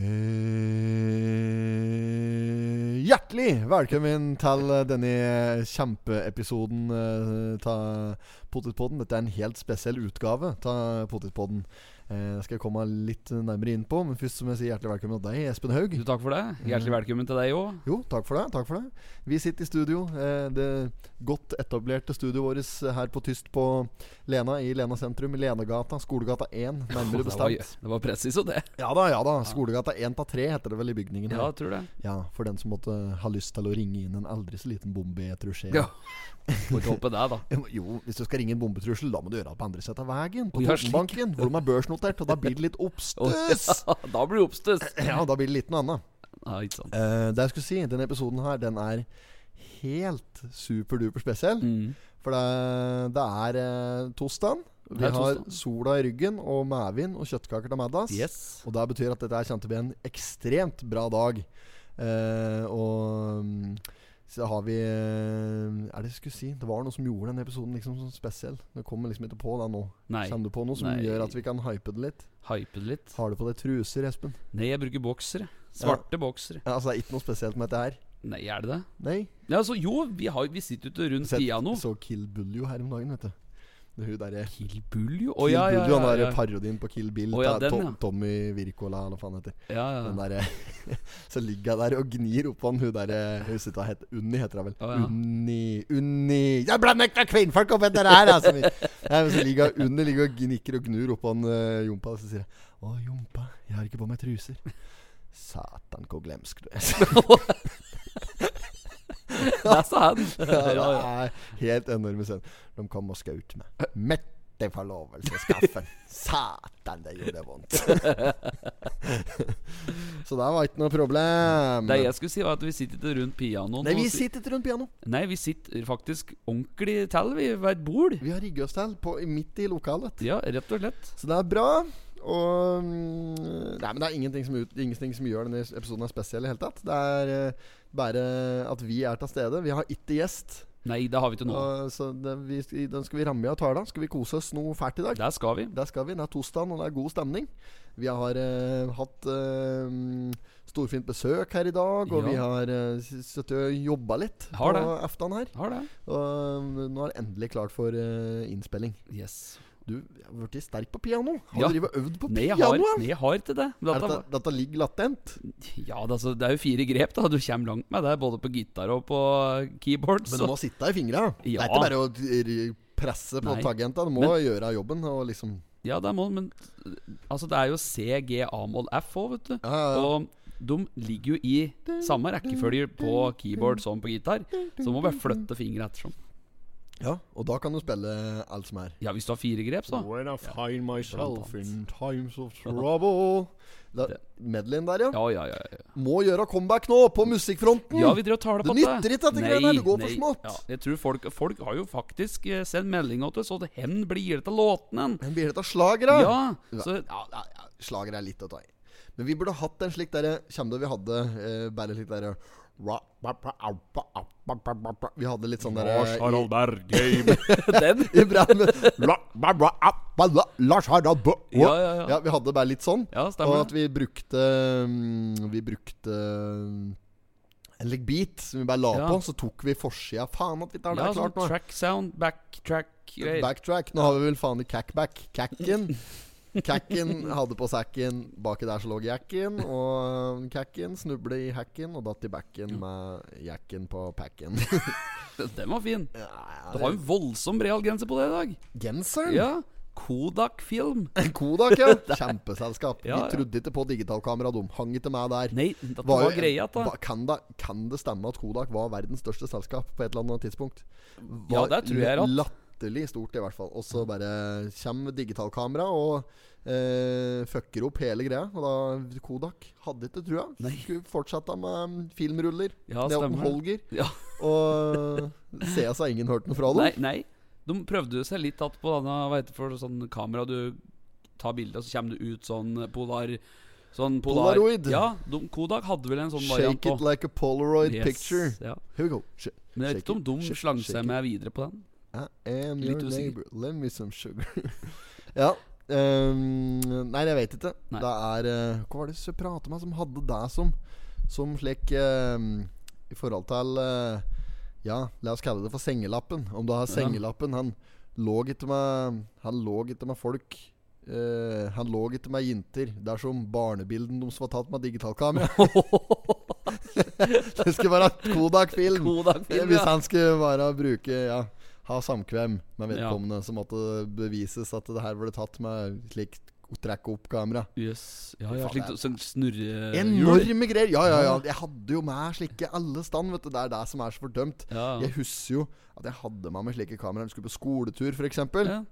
Eh, hjertelig velkommen til denne kjempeepisoden uh, av Potetpodden. Dette er en helt spesiell utgave av Potetpodden. Eh, det skal jeg komme litt nærmere inn på, men først må jeg si hjertelig velkommen til deg, Espen Haug. Du, takk for det. Hjertelig velkommen til deg òg. Jo, takk for det. takk for det Vi sitter i studio. Eh, det godt etablerte studioet vårt her på Tyst på Lena, i Lena sentrum. I Lenagata, Skolegata 1, nærmere bestemt. Det var, det var presis og det. Ja da, ja da. Skolegata 1 av 3 heter det vel i bygningen her. Ja, tror det Ja, For den som måtte ha lyst til å ringe inn en aldri så liten bombe i et rusje. Ja. Får ikke håpe det, da. Jo, hvis du skal ringe en bombetrussel, da må du gjøre det på andre siden av veien. På Totenbanken, hvor de har børsnotert. Og da blir det litt oppstuss. ja, da blir det oppstuss. Ja, da blir det litt noe annet. Ja, ikke sant. Uh, det jeg skulle si, denne episoden her, den er helt superduper spesiell. Mm. For det, det er uh, torsdag. Vi har sola i ryggen og medvind og kjøttkaker til middags. Yes. Og det betyr at dette kommer til å bli en ekstremt bra dag. Uh, og um, så har vi eh, Er det jeg skulle si Det var noe som gjorde den episoden liksom sånn spesiell. Det kommer liksom ikke på da nå. Nei. Kjenner du på noe som Nei. gjør at vi kan hype det litt? Hype det litt Har du på deg truser, Espen? Nei, jeg bruker boksere. Svarte ja. boksere. Ja, altså Det er ikke noe spesielt med dette her? Nei, er det det? Nei Ja, altså, Jo, vi, har, vi sitter ute rundt piano. Så Kill Buljo her om dagen, vet du. Hun derre Kill Buljo? Kill ja, ja, Buljo, ja, den ja. der parodien på Kill Bill. Oh, den, Tom, ja. Tommy Wirkola, eller hva faen heter. ja, ja. Derre Så ligger jeg der og gnir oppå han hun derre Hun sitter og heter Unni, heter hun vel. Oh, ja. Unni, Unni Jeg blander ikke kvinnfolk opp etter det her, altså! Nei, men så ligger Unni ligger og gnikker og gnur oppå han uh, Jompa, og så sier jeg Å, Jompa, jeg har ikke på meg truser. Satan, hvor glemsk du er. Det sa han. ja, det er helt enorme scener. De kom og skjøt meg. Mette forlovelseskaffen. Satan, det gjorde vondt. Så det var ikke noe problem. Det jeg skulle si, var at vi sitter ikke rundt pianoen. Nei, vi sitter ikke rundt piano. Nei, vi sitter faktisk ordentlig til vi ved et bord. Vi har rigget oss til midt i lokalet. Ja, rett og slett. Så det er bra. Og mm, Nei, men det er ingenting som, ut, ingenting som gjør denne episoden spesiell i hele tatt. Det er uh, bare at vi er til stede. Vi har ikke gjest. Nei, det har vi ikke nå. Så det, vi, den skal vi ramme i av tala. Skal vi kose oss noe fælt i dag? Der skal vi. Der skal vi. Det er tosdag, og det er god stemning. Vi har uh, hatt uh, storfint besøk her i dag, og Ja. vi har uh, sittet og jobba litt Har på aftan her. Har det. Og nå er det endelig klart for innspilling. Yes. Du har blitt sterk på piano. Har Ja. du øvd på Nei, piano? har, nei, jeg har ikke det. Dette, dette, dette ligger latent. ja, det, altså, det er jo fire grep, da. Du kommer langt med det, både på gitar og på keyboard. Men du må sitte i fingra. Det er ikke bare å presse på tagenta. Du må gjøre jobben og liksom Ja, det må men Altså, det er jo C, G, A-mål, F òg, vet du. ja, ja, ja. Og de ligger jo i samme rekkefølge på keyboard som på gitar. Så du må bare flytte fingra ettersom. Ja, og da kan du spille alt som er. Ja, hvis du har fire grep, så. When I find myself in times of trouble da, Medleyen der, ja. Ja, ja, ja. ja. Må gjøre comeback nå, på musikkfronten! Ja, vi driver og tar det Det på nytter ikke dette greiene her, det går for smått. Ja, jeg tror folk, folk har jo faktisk eh, sendt melding til oss, og det hen blir det til låtene. Hen blir det av slagere? Ja, så ja, ja, ja. Slagere er litt å ta i. Men vi burde hatt en slik derre Kjem det vi hadde eh, bare slik derre Vi hadde litt sånn derre Lars Harald Berg-game. la- Lars Harald Bø Ja, ja, ja. Ja, vi hadde bare litt sånn. Ja, stemmer. Og at vi brukte mm, Vi brukte mm, en beat som vi bare la på. Så tok vi forsida. Faen at vi tar det Ja, klart sånn nå. track sound, backtrack. Backtrack. Nå har vi vel faen i cackback. Cacken. Cacken hadde på sekken. Baki der så lå jacken. Og cacken snubla i hacken og datt i backen med jacken på packen. Den var fin. Ja, Du har en voldsom bred grense på det i dag. Genseren? Ja. Kodak Film. Kodak, ja. Kjempeselskap. Ja, ja. Vi trodde ikke på digitalkamera, de hang ikke med der. Nei, det Var var, greia, da. kan, det, kan det stemme at Kodak var verdens største selskap på et eller annet tidspunkt? Ja, det tror jeg at- Latterlig stort, i hvert fall. Og så bare kommer digitalkamera og eh, fucker opp hele greia. Og da Kodak hadde ikke trua. Nei. Skulle fortsette med filmruller. Ja, stemmer. Holger. Ja. Og CS har ingen hørt noe fra dem. Nei, nei. De prøvde jo seg litt att på denne hva heter for sånn kamera du tar bilde, og så kommer du ut sånn polar Sånn polar, Polaroid. Ja, de, Kodak hadde vel en sånn variant Shake it like a Polaroid Yes, picture. Ja. Here we go. Sh Men jeg vet Shake ikke om de slang seg med videre på den. I am Litt your usikker. neighbor. Lend me some sugar. ja. Um, Nei, jeg vet ikke. Nei. Det er uh, Hva var det jeg pratet med som hadde deg som Som slik ehm, I forhold til uh, Ja, la oss kalle det for sengelappen. Om du har Ja. sengelappen Han lå ikke med Han lå ikke med folk. Uh, han lå ikke med jenter dersom barnebilden deres var tatt med digitalkamera. det skulle være Kodak-film. Kodak-film, Hvis han skulle bare bruke Ja, ha samkvem med Ja. vedkommende, så måtte det bevises at det her ble tatt med slik trekke opp kamera. Yes. Ja, ja, slik sånn snurrehjul. Enorme greier! Ja, ja, ja. Jeg hadde jo med slike alle stand, vet du. Det er det som er så fordømt. Ja, Jeg husker jo at jeg hadde med meg slike kameraer. Vi skulle på skoletur, f.eks. ja.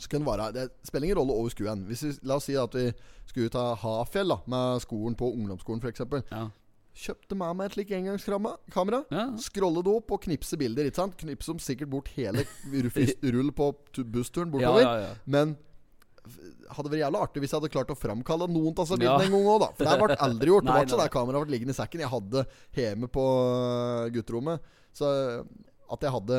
Så kunne det være Det spiller ingen rolle over skuen. Hvis vi, La oss si at vi skulle ut av Hafjell da med skolen på ungdomsskolen, f.eks. Ja. Kjøpte med meg et slikt engangskamera. Ja. Skrolle det opp og knipse bilder. Ikke sant? Knipse dem sikkert bort hele rull- på bussturen bortover. ja, ja. Men hadde vært jævla artig hvis jeg hadde klart å framkalle noen av disse Ja. en gang òg, da. For det ble aldri gjort. Det Nei, var ikke så det kameraet ble liggende i sekken. Jeg hadde hjemme på øh, gutterommet. Så at jeg hadde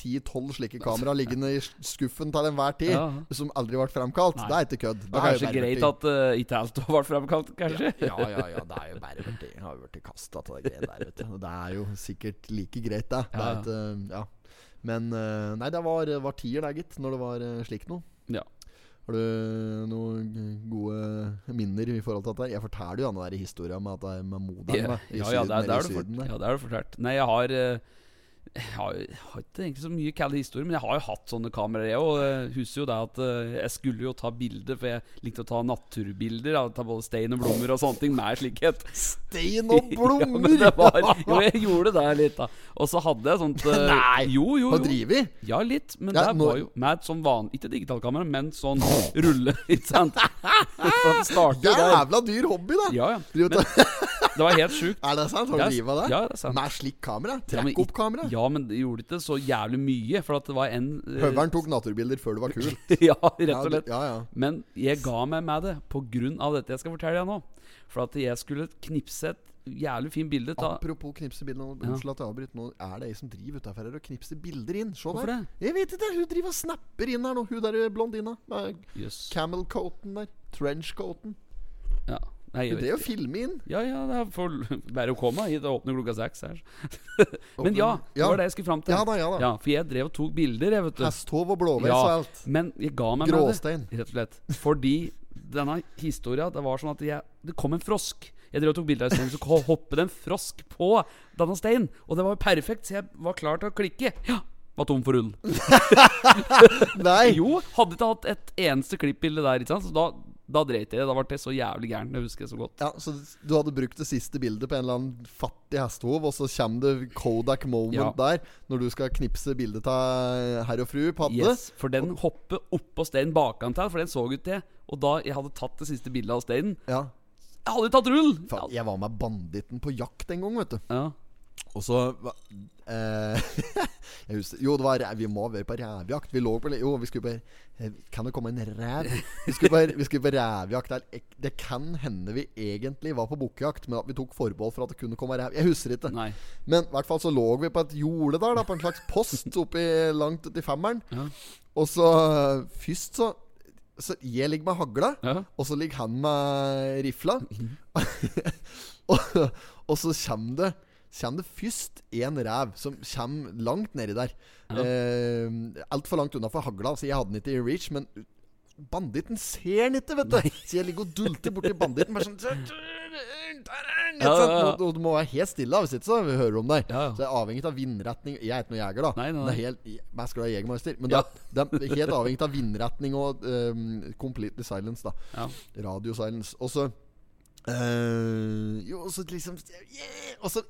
10-12 slike kameraer liggende i skuffen til enhver tid, Ja. som aldri ble framkalt, Nei. det er ikke kødd. Det er kanskje greit at uh, ikke alt ble framkalt, kanskje? ja, ja, ja, det er jo bare blitt har jo blitt kasta til det greiet der, vet du. Det er jo sikkert like greit, det. det er et, ikke, ja. Men øh, Nei, det var, var tier, det, gitt, når det var øh, slikt noe. Ja. Har du noen gode minner i forhold til dette? Jeg forteller jo den der historien med det med moderen Ja, med, i ja, ja, det, er- det er det Syden ja, det er det fortalt. Nei, jeg har eh, jeg har, jeg har ikke egentlig så mye kalde historier, men jeg har jo hatt sånne kameraer. Jeg og husker jo det at eh, jeg skulle jo ta bilder, for jeg likte å ta naturbilder. Da, ta både stein og blomster og sånne ting med slikhet. Stein og Ja, blommer! det var, jo, jeg gjorde det litt, da. Og så hadde jeg sånt eh, Nei! Jo, jo, jo. vi? Ja, litt. Men Ja, det nå- var jo med et sånn vanlig Ikke digitalkamera, men sånn rulle, ikke sant? For det starter jo. Jævla dyr hobby, da! Ja, ja. Men det var helt sjukt. er det sant? Har du du av det? Ja, det er sant. Med slikt kamera? Ja, Ja, men det gjorde ikke så jævlig mye, for at det var en eh, Høveren tok naturbilder før det var kult. ja, rett og slett. ja, ja. Men jeg ga meg med det av dette jeg skal fortelle deg nå. For at jeg skulle knipse et jævlig fint bilde av Apropos knipse bilder nå, Unnskyld at jeg avbryter. Nå er det ei som driver utafor her og knipser bilder inn. Se Hvorfor der. det? Jeg vet ikke. Hun driver og snapper inn her nå. Hun der blondina. Med Jøss. camel-coaten der. Trench-coaten. Ja. Nei, jeg Hun vet drev og ikke. filmer inn. Ja, ja, det er for bare å komme hit. og åpner klokka seks her. Men ja, det var det jeg skulle fram til. Ja da, ja da. Ja, For jeg drev og tok bilder, jeg, vet. Hesthov og blåveis Ja. og alt. Men jeg ga meg med Gråstein. det, rett og slett. Fordi denne historia Det var sånn at jeg, det kom en frosk. Jeg drev og tok bilde av steinen, så hoppet hoppet en frosk på denne steinen. Og det var jo perfekt, så jeg var klar til å klikke. Ja, var tom for ull. Nei! Jo, hadde ikke hatt et eneste klippbilde der, ikke sant. Så da, da dreit jeg. Da ble jeg så jævlig gæren. Det husker jeg så godt. Ja, Så du hadde brukt det siste bildet på en eller annen fattig hestehov, og så kommer det Kodak moment Ja. der, når du skal knipse bildet av herr og fru Padde. Yes, For den hopper oppå steinen bakantil, for den så ut til. Og da jeg hadde tatt det siste bildet av steinen Ja. Jeg hadde tatt rull! Faen, jeg var med banditten på jakt en gang, vet du. Ja. Og så eh, jeg husker, Jo, det var vi må være på revjakt. Vi lå på Jo, vi skulle på eh, Kan det komme en ræv? Vi skulle på, vi skulle på revjakt. Det kan hende vi egentlig var på bukkejakt, men at vi tok forbehold for at det kunne komme ræv. Jeg husker ikke. Nei. Men i hvert fall så lå vi på et jorde der, da, på en slags post oppi langt uti femmeren. Ja. Og så først så Så jeg ligger med hagla, Ja. og så ligger han med rifla. og, og så kommer det Kommer det først en rev som kommer langt nedi der. Ja. Eh, Altfor langt unna for hagla, så jeg hadde den ikke i reach. Men banditten ser den ikke, vet du. Så jeg ligger og dulter borti banditten. Bare sånn Ja, ja, ja. Og- Du må være helt stille, hvis ikke så vi hører om deg. Så det er avhengig av vindretning. Jeg er ikke noen jeger, da. Nei, nei, nei. Det er helt, jeg er glad i Jegermeister. Men det, det er helt avhengig av vindretning og um, completely silence, da. Ja. Radio silence. Og så Uh, Jo, og så liksom yeah, Og så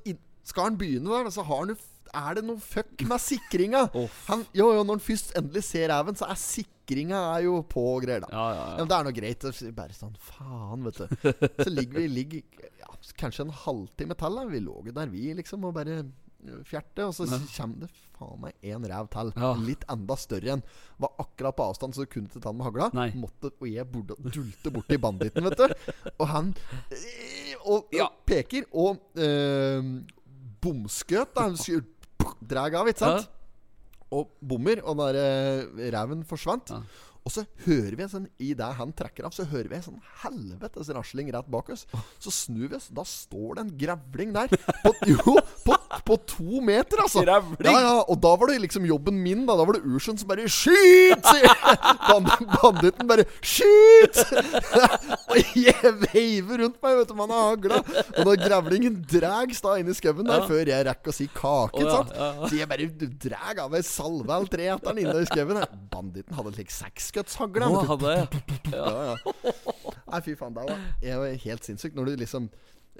skal han begynne der, så har han jo er det noe fuck med sikringa? Han, jo, jo, når han først endelig ser ræven, så er sikringa er jo på greier, da. Ja, ja, Ja, det er noe greit. Bare sånn Faen, vet du. Så ligger vi ligger, ja, kanskje en halvtime til. Vi lå jo der, vi, liksom, og bare fjerte. Og så kommer det faen meg en ræv til. Litt enda større enn. Var akkurat på avstand, så kunne ikke ta den med hagla. Nei. Måtte, og jeg burde dulte borti banditten, vet du. Og han øh, Og, og peker, og øh, bomskøt. Da. Han Drag av, ikke sant? Og bommer, og den der øh, reven forsvant. Og så hører vi en sånn I det han trekker av, så hører vi en sånn helvetes rasling rett bak oss. Så snur vi oss, da står det en grevling der. På, jo, på, på to meter, altså. Grevling? Ja, ja, og da var det liksom jobben min, da. Da var det Ursund som bare Skyt! Band, banditten bare Skyt! og jeg veiver rundt meg, vet du, man er hagla. Og når grevlingen dras da inn i skauen der, Ja. før jeg rekker å si kake, oh, ja, så jeg bare drar av ei salve eller tre etter den inne i skauen. Banditten hadde slik seksskuddshagl. Å, Oh, hadde jeg. Ja, ja. Nei, fy faen. Det var, var helt sinnssykt når du liksom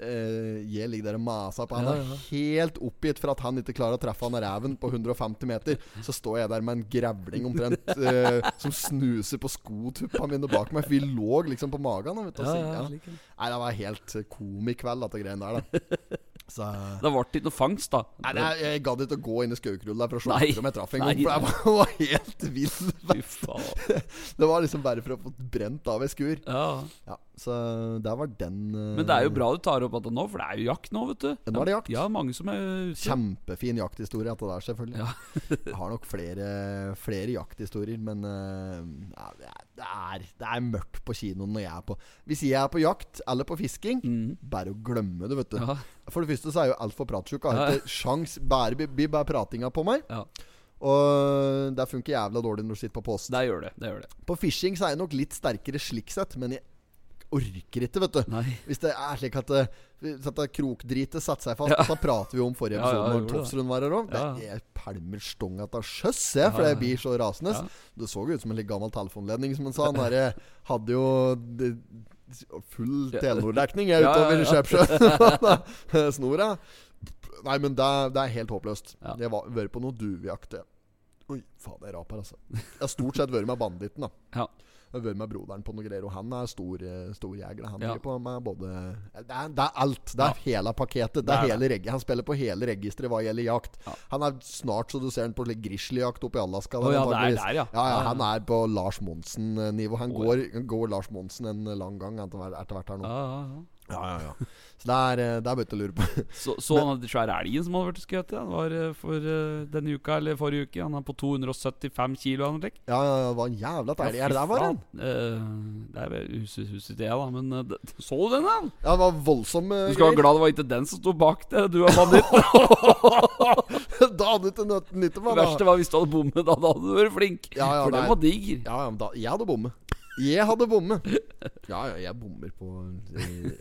Uh, Jeg ligger der og maser på han. Ja, ja. Helt oppgitt for at han ikke klarer å treffe han ræven på 150 meter. Så står jeg der med en grevling omtrent uh, som snuser på skotuppa mine bak meg. For vi lå liksom på magen. Vet ja. Nei, det var helt eh, komikveld, dette greiene der. da Så Det ble ikke noe fangst, da. Nei, nei, jeg gadd ikke å gå inn i skaukrullet for å se etter om jeg traff en gang. For jeg var, var helt vill. Det var liksom bare for å få brent av ei skur. Ja. Ja, så der var den uh... Men det er jo bra du tar opp dette nå, for det er jo jakt nå, vet du. Nå er det jakt. Ja, mange som er ute. Kjempefin jakthistorie at det der, selvfølgelig. Ja. Jeg har nok flere, flere jakthistorier, men uh, ja, det, er, det, er, mørkt på kinoen når jeg er på Hvis jeg er på jakt eller på fisking, Mm. bare å glemme det, vet du. Ja. For det første så er jeg jo altfor pratsjuk. Har Ja. ikke sjans Bare blir blir bare pratinga på meg. ja. Og det funker jævla dårlig når du sitter på post. Det gjør det. det gjør det. På fishing så er jeg nok litt sterkere slik sett, men jeg orker ikke, vet du. Nei. Hvis det er slik at, det, hvis at krokdritet satte seg fast, Ja. så prater vi om forrige Ja, ja, episode jeg når det. Tofsrud var her òg. Ja. Jeg pælmer stonga til sjøs, jeg, for Ja, ja. jeg blir så rasende. Ja. Det så jo ut som en litt gammel telefonledning, som han sa. Han der, hadde jo det, full Telenor-dekning Ja, ja, utover ja. Skjepsjøen. Snora. Nei, men det, det er helt håpløst. Ja. Jeg har vært på noe duvejakt. Oi, faen, jeg raper, altså. Jeg har stort sett vært med banditten, da. Ja. Jeg har vært med broderen på noe greier, og han er stor, eh, stor jeger. Han Ja. på med både det er, det er alt. Det er hele pakketet. Det er hele. Han spiller på hele registeret hva gjelder jakt. Ja. Han er snart så du ser han på grizzlyjakt oppe i Alaska. Å ja, det er der, ja. Ja, ja, Ja, ja. han er på Lars Monsen-nivå. Han oh, går, går Lars Monsen en lang gang etter hvert etter hvert her nå. Ja, ja, ja. Ja, ja, ja. Så det er, begynte det er bare til å lure på. Så, så han den svære elgen som hadde vært skutt? Ja. Det var eh, for uh, denne uka eller forrige uke. Han er på 275 kilo. Han, slik. Ja, ja, det var en jævla deilig. Er det der var han? Uh, det er vel huset, huset det, da. Men uh, det, så du den, da? Ja, det var voldsomme Du skal være glad det var ikke den som sto bak det. Du er banditt. da hadde du ikke nødt nytte Det det. verste var hvis du hadde bommet. Da, da hadde du vært flink. Ja, ja, For den var diger. Ja, ja, men da, jeg hadde bommet. Jeg hadde bommet. Ja, ja, jeg bommer på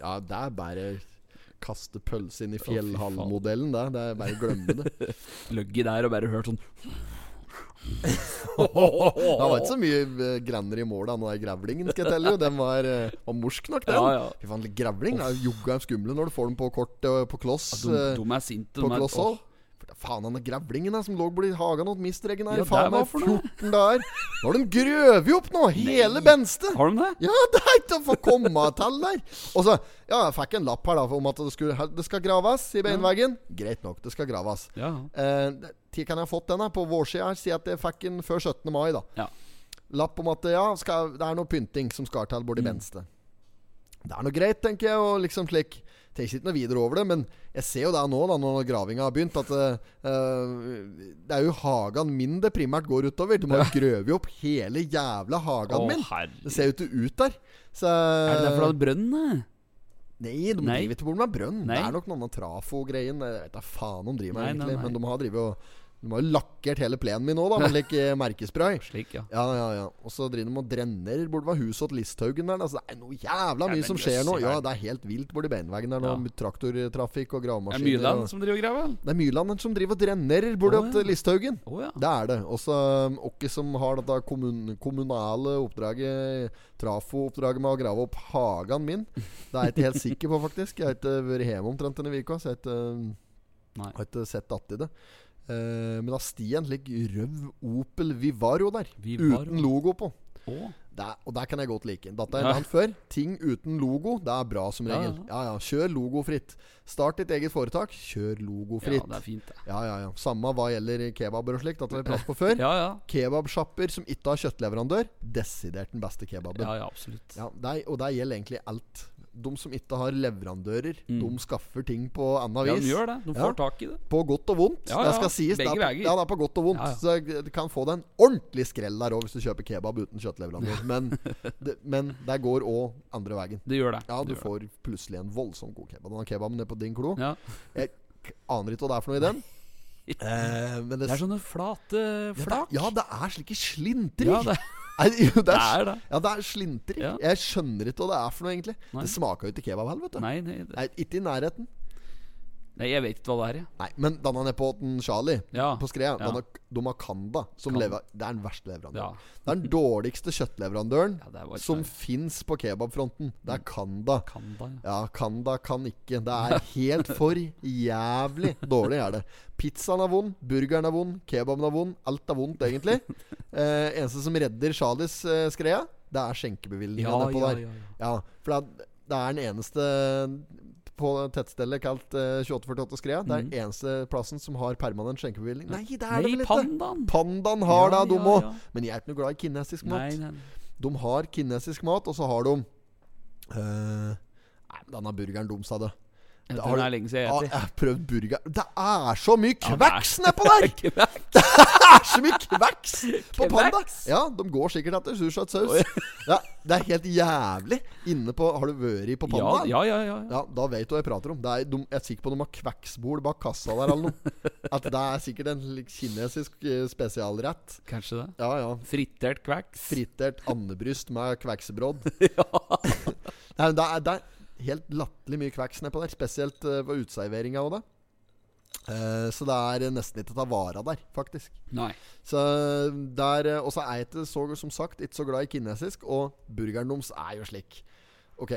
Ja, det er bare kaste pølse inn i fjellhallmodellen, det. Det er bare å glemme det. Ligget der og bare hørt sånn Det var ikke så mye eh, grenner i mål da Nå er grevlingen, skal jeg telle. Den var, eh, var morsk nok, den. Ja, ja. Fy faen, grevling er jogga skumle når du får den på kort på kloss. De, eh, de er sinte. på de er- òg. Faen, han grevlingen der som lå borti hagen til mistregen her. Ja, faen meg 14 dager. Nå har de grøvet opp nå, hele Benste. Har de det? Ja, det er ikke å få komme til der. Og så, ja, jeg fikk en lapp her da om at det, skulle, det skal graves i beinveggen. Greit nok, det skal graves. Ja. Eh, Tid kan jeg ha fått den her på vårsida her. Si at jeg fikk den før 17. mai, da. Ja. Lapp om at ja, skal, det er noe pynting som skal til Mm. borti Benste. Det er noe greit, tenker jeg, og liksom slik Tenker ikke noe videre over det, men jeg ser jo det nå, da når gravinga har begynt, at eh, det er jo hagen min det primært går utover. Du må jo grøve opp hele jævla hagen Åh, min. herre. Det ser jo ikke ut der. Så Er det derfor du hadde brønn? Nei, de Nei. driver ikke med brønn. Nei. Det er nok noen av trafo-greien. Jeg vet da faen om de driver med egentlig. nei. Men de har drevet og De har jo lakkert hele plenen min nå, da, med like merkespray. Slik, ja. Ja, ja, ja. Og så driver de og drenner borte ved huset til Listhaugen der. Altså, det er noe jævla mye som skjer nå. Ja, det er helt vilt borti beinveggen der nå. Ja. Traktortrafikk og Det er gravemaskiner. Myrland og- som driver og graver? Det er Myrland som driver og drenner borti til ja. Listhaugen. Å ja. Det er det. Og så um, Åkke som har dette kommun kommunale oppdraget, trafo-oppdraget med å grave opp hagen min. Det er jeg ikke helt sikker på, faktisk. Jeg har ikke vært hjemme omtrent denne uka, så jeg har ikke, um, sett att i det. Eh, men da stien ligger rød Opel Vivaro der, Vivaro. uten logo på. Oh. Det er, og der kan jeg godt like. Dette har jeg nevnt før. Ting uten logo, det er bra som regel. Ja, ja. Kjør logofritt. Start ditt eget foretak. Kjør Ja, det er fint, det. Ja, ja, ja. Samme hva gjelder kebaber og slikt. Dette har vi pratet på før. Ja, ja. Kebabsjapper som ikke har kjøttleverandør, desidert den beste kebaben. Ja, ja, absolutt. Ja, det er, og det gjelder egentlig alt. De som ikke har leverandører, Mm. de skaffer ting på annet Ja, de gjør det. De Ja. får tak i det. På godt og vondt. Ja, Det ja. skal sies. Begge det er, veier. Ja, det er på godt og vondt. Ja, ja. Så du kan få deg en ordentlig skrell der òg hvis du kjøper kebab uten kjøttleverandør. Men, det, men det går òg andre veien. Det gjør det. Ja, du Det får får plutselig en voldsomt god kebab. Den kebaben nede på din klo ja. Jeg aner ikke hva det er for noe i den. Eh, men det, Det er sånne flate ja, det, flak. ja, det er slike slintrer. Ja, det, Nei, jo, det er det. ja, det er slintrig. Ja. Jeg skjønner ikke hva det er for noe, egentlig. Nei. Det smaker jo ikke kebab heller, vet du. Nei, nei, det, Nei, ikke i nærheten. Nei, jeg vet ikke hva det er, jeg. Nei, men denne den Charlie, Ja. på Skrea, Ja. denne, de har Kanda, som Kan- lever, det er den verste leverandøren. Ja. Det er den dårligste kjøttleverandøren Ja, det som fins på kebabfronten. Det er Kanda. Kanda ja. Kanda kan ikke. Det er helt for jævlig dårlig, er det. Pizzaen er vond, burgeren er vond, kebaben er vond. Alt er vondt, egentlig. Eh, eneste som redder Charlies eh, skreia, det er skjenkebevilgninga Ja, nedpå ja, der. Ja, for det er, det er den eneste på tettstedet kalt uh, 2848 Skrea. Det er den eneste plassen som har permanent skjenkebevilgning. Nei, det er det Nei, vel ikke! pandaen! Pandaen har Ja, det, de ja, ja. Men jeg er ikke noe glad i kinesisk mat. Nei, nei. De har kinesisk mat, og så har de uh, Nei, denne burgeren deres sa det. Jeg har er lenge siden Ja, jeg jeg har prøvd burger Det er så mye Ja, kveks nedpå der! Det er så mye kveks på Panda! Ja, de går sikkert etter sursautsaus. Ja, det er helt jævlig. Inne på Har du vært på Panda? ja, ja, ja. Ja, da vet du hva jeg prater om. Det er, de, jeg er sikker på de har kveksbol bak kassa der eller noe. At det er sikkert en kinesisk eh, spesialrett. Kanskje det. Ja, ja. Frittert kveks. Fritert andebryst med kveksebrodd. ja. Nei, det, er, det er helt latterlig mye kveks nedpå der. Spesielt på uteserveringa òg, det. Uh, så det er nesten ikke å ta vare der, faktisk. Nei. Så der eh, Og så er jeg ikke så, som sagt ikke så glad i kinesisk, og burgeren deres er jo slik. Ok,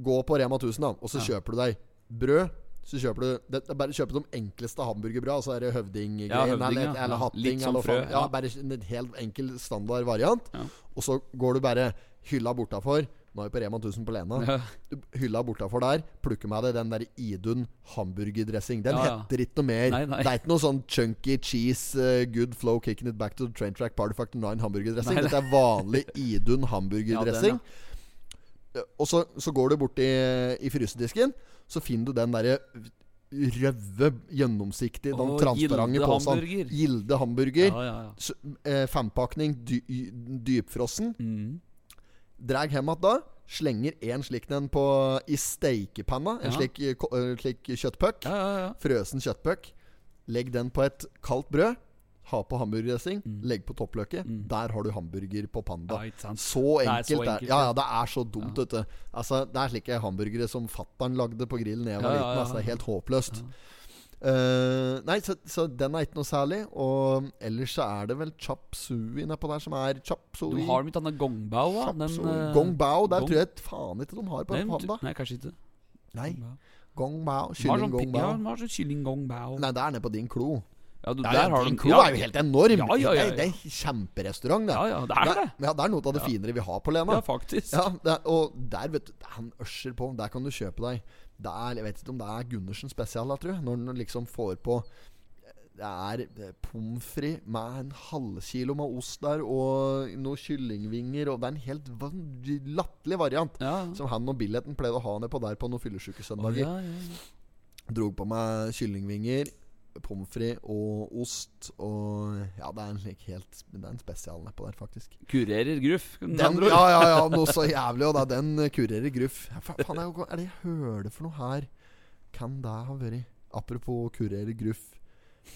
gå på Rema 1000, da, og så Ja. kjøper du deg brød. Så kjøper du det, Bare kjøp de enkleste hamburgerbrød. Og så er det høvding Ja, høvding, eller, ja. eller hatting. litt som eller frø, ja. Bare en helt enkel standard variant. Og så går du bare hylla bortafor. Nå er vi på Rema 1000 på Lena. Ja. Hylla bortafor der. Plukker meg det den der Idun hamburgerdressing. Den Ja, ja. heter ikke noe mer. Nei, nei. Det er ikke noe sånn chunky cheese, uh, good flow, kicking it back to the train track, party factor 9 hamburgerdressing. Dette er vanlig Idun hamburgerdressing. Ja, Og så, så går du bort i, i frysedisken, så finner du den derre røve, gjennomsiktige, den Å, transparente posen. Gilde hamburger. Ja, ja, ja. Eh, Fempakning, dy, dypfrossen. Mm. Drag hjem igjen da. Slenger en slik den på i steikepanna. En Ja. slik, eh, eh, slik kjøttpuck. Ja, ja. Frøsen kjøttpuck. Legg den på et kaldt brød. Ha på hamburgerdressing. Legg på toppløket. Mm. Der har du hamburger på Panda. ja. Så enkelt. det er. Ja, ja. det er så dumt, vet du. Altså, det er slike hamburgere som fattern lagde på grillen da jeg var liten. Altså, det er helt håpløst. Eh, nei, så, så den er ikke noe særlig. Og ellers så er det vel chap sui nedpå der som er chop Du har ikke denne gongbao? da? Den, uh, eh, Gong bao. Der gong- tror jeg faen ikke de har på Panda. Nei, kanskje ikke. Nei. Gongbao. Gong bao. Kylling sånn, gong ja, de har sånn kylling gongbao. Nei, det er nede på din klo. Ja, du, Ja, ja, har din klo klo er jo helt enorm. Ja, ja, ja, Det, det er kjemperestaurant, det. Ja, ja, det er det. Ja, det er noe av det Ja. finere vi har på Lena. Ja, faktisk. Ja, det og der, vet du, han ørser på. Der kan du kjøpe deg Det er, Jeg vet ikke om det er Gundersen spesial, da. Når den liksom får på Det er eh, pommes frites med en halvkilo med ost der, og noen kyllingvinger, og det er en helt latterlig variant. Ja. Som han og billetten pleide å ha nedpå der på noen fyllesyke Å, søndager. ja, ja, ja. Drog på meg kyllingvinger, pommes frites og ost. Og ja, det er en slik helt Det er en spesial nedpå der, faktisk. Kurerer gruff. Den, ja, ja, ja, noe så jævlig. Og da den kurerer gruff. Faen, er, er det jeg hører for noe her? Kan det ha vært Apropos kurerer gruff.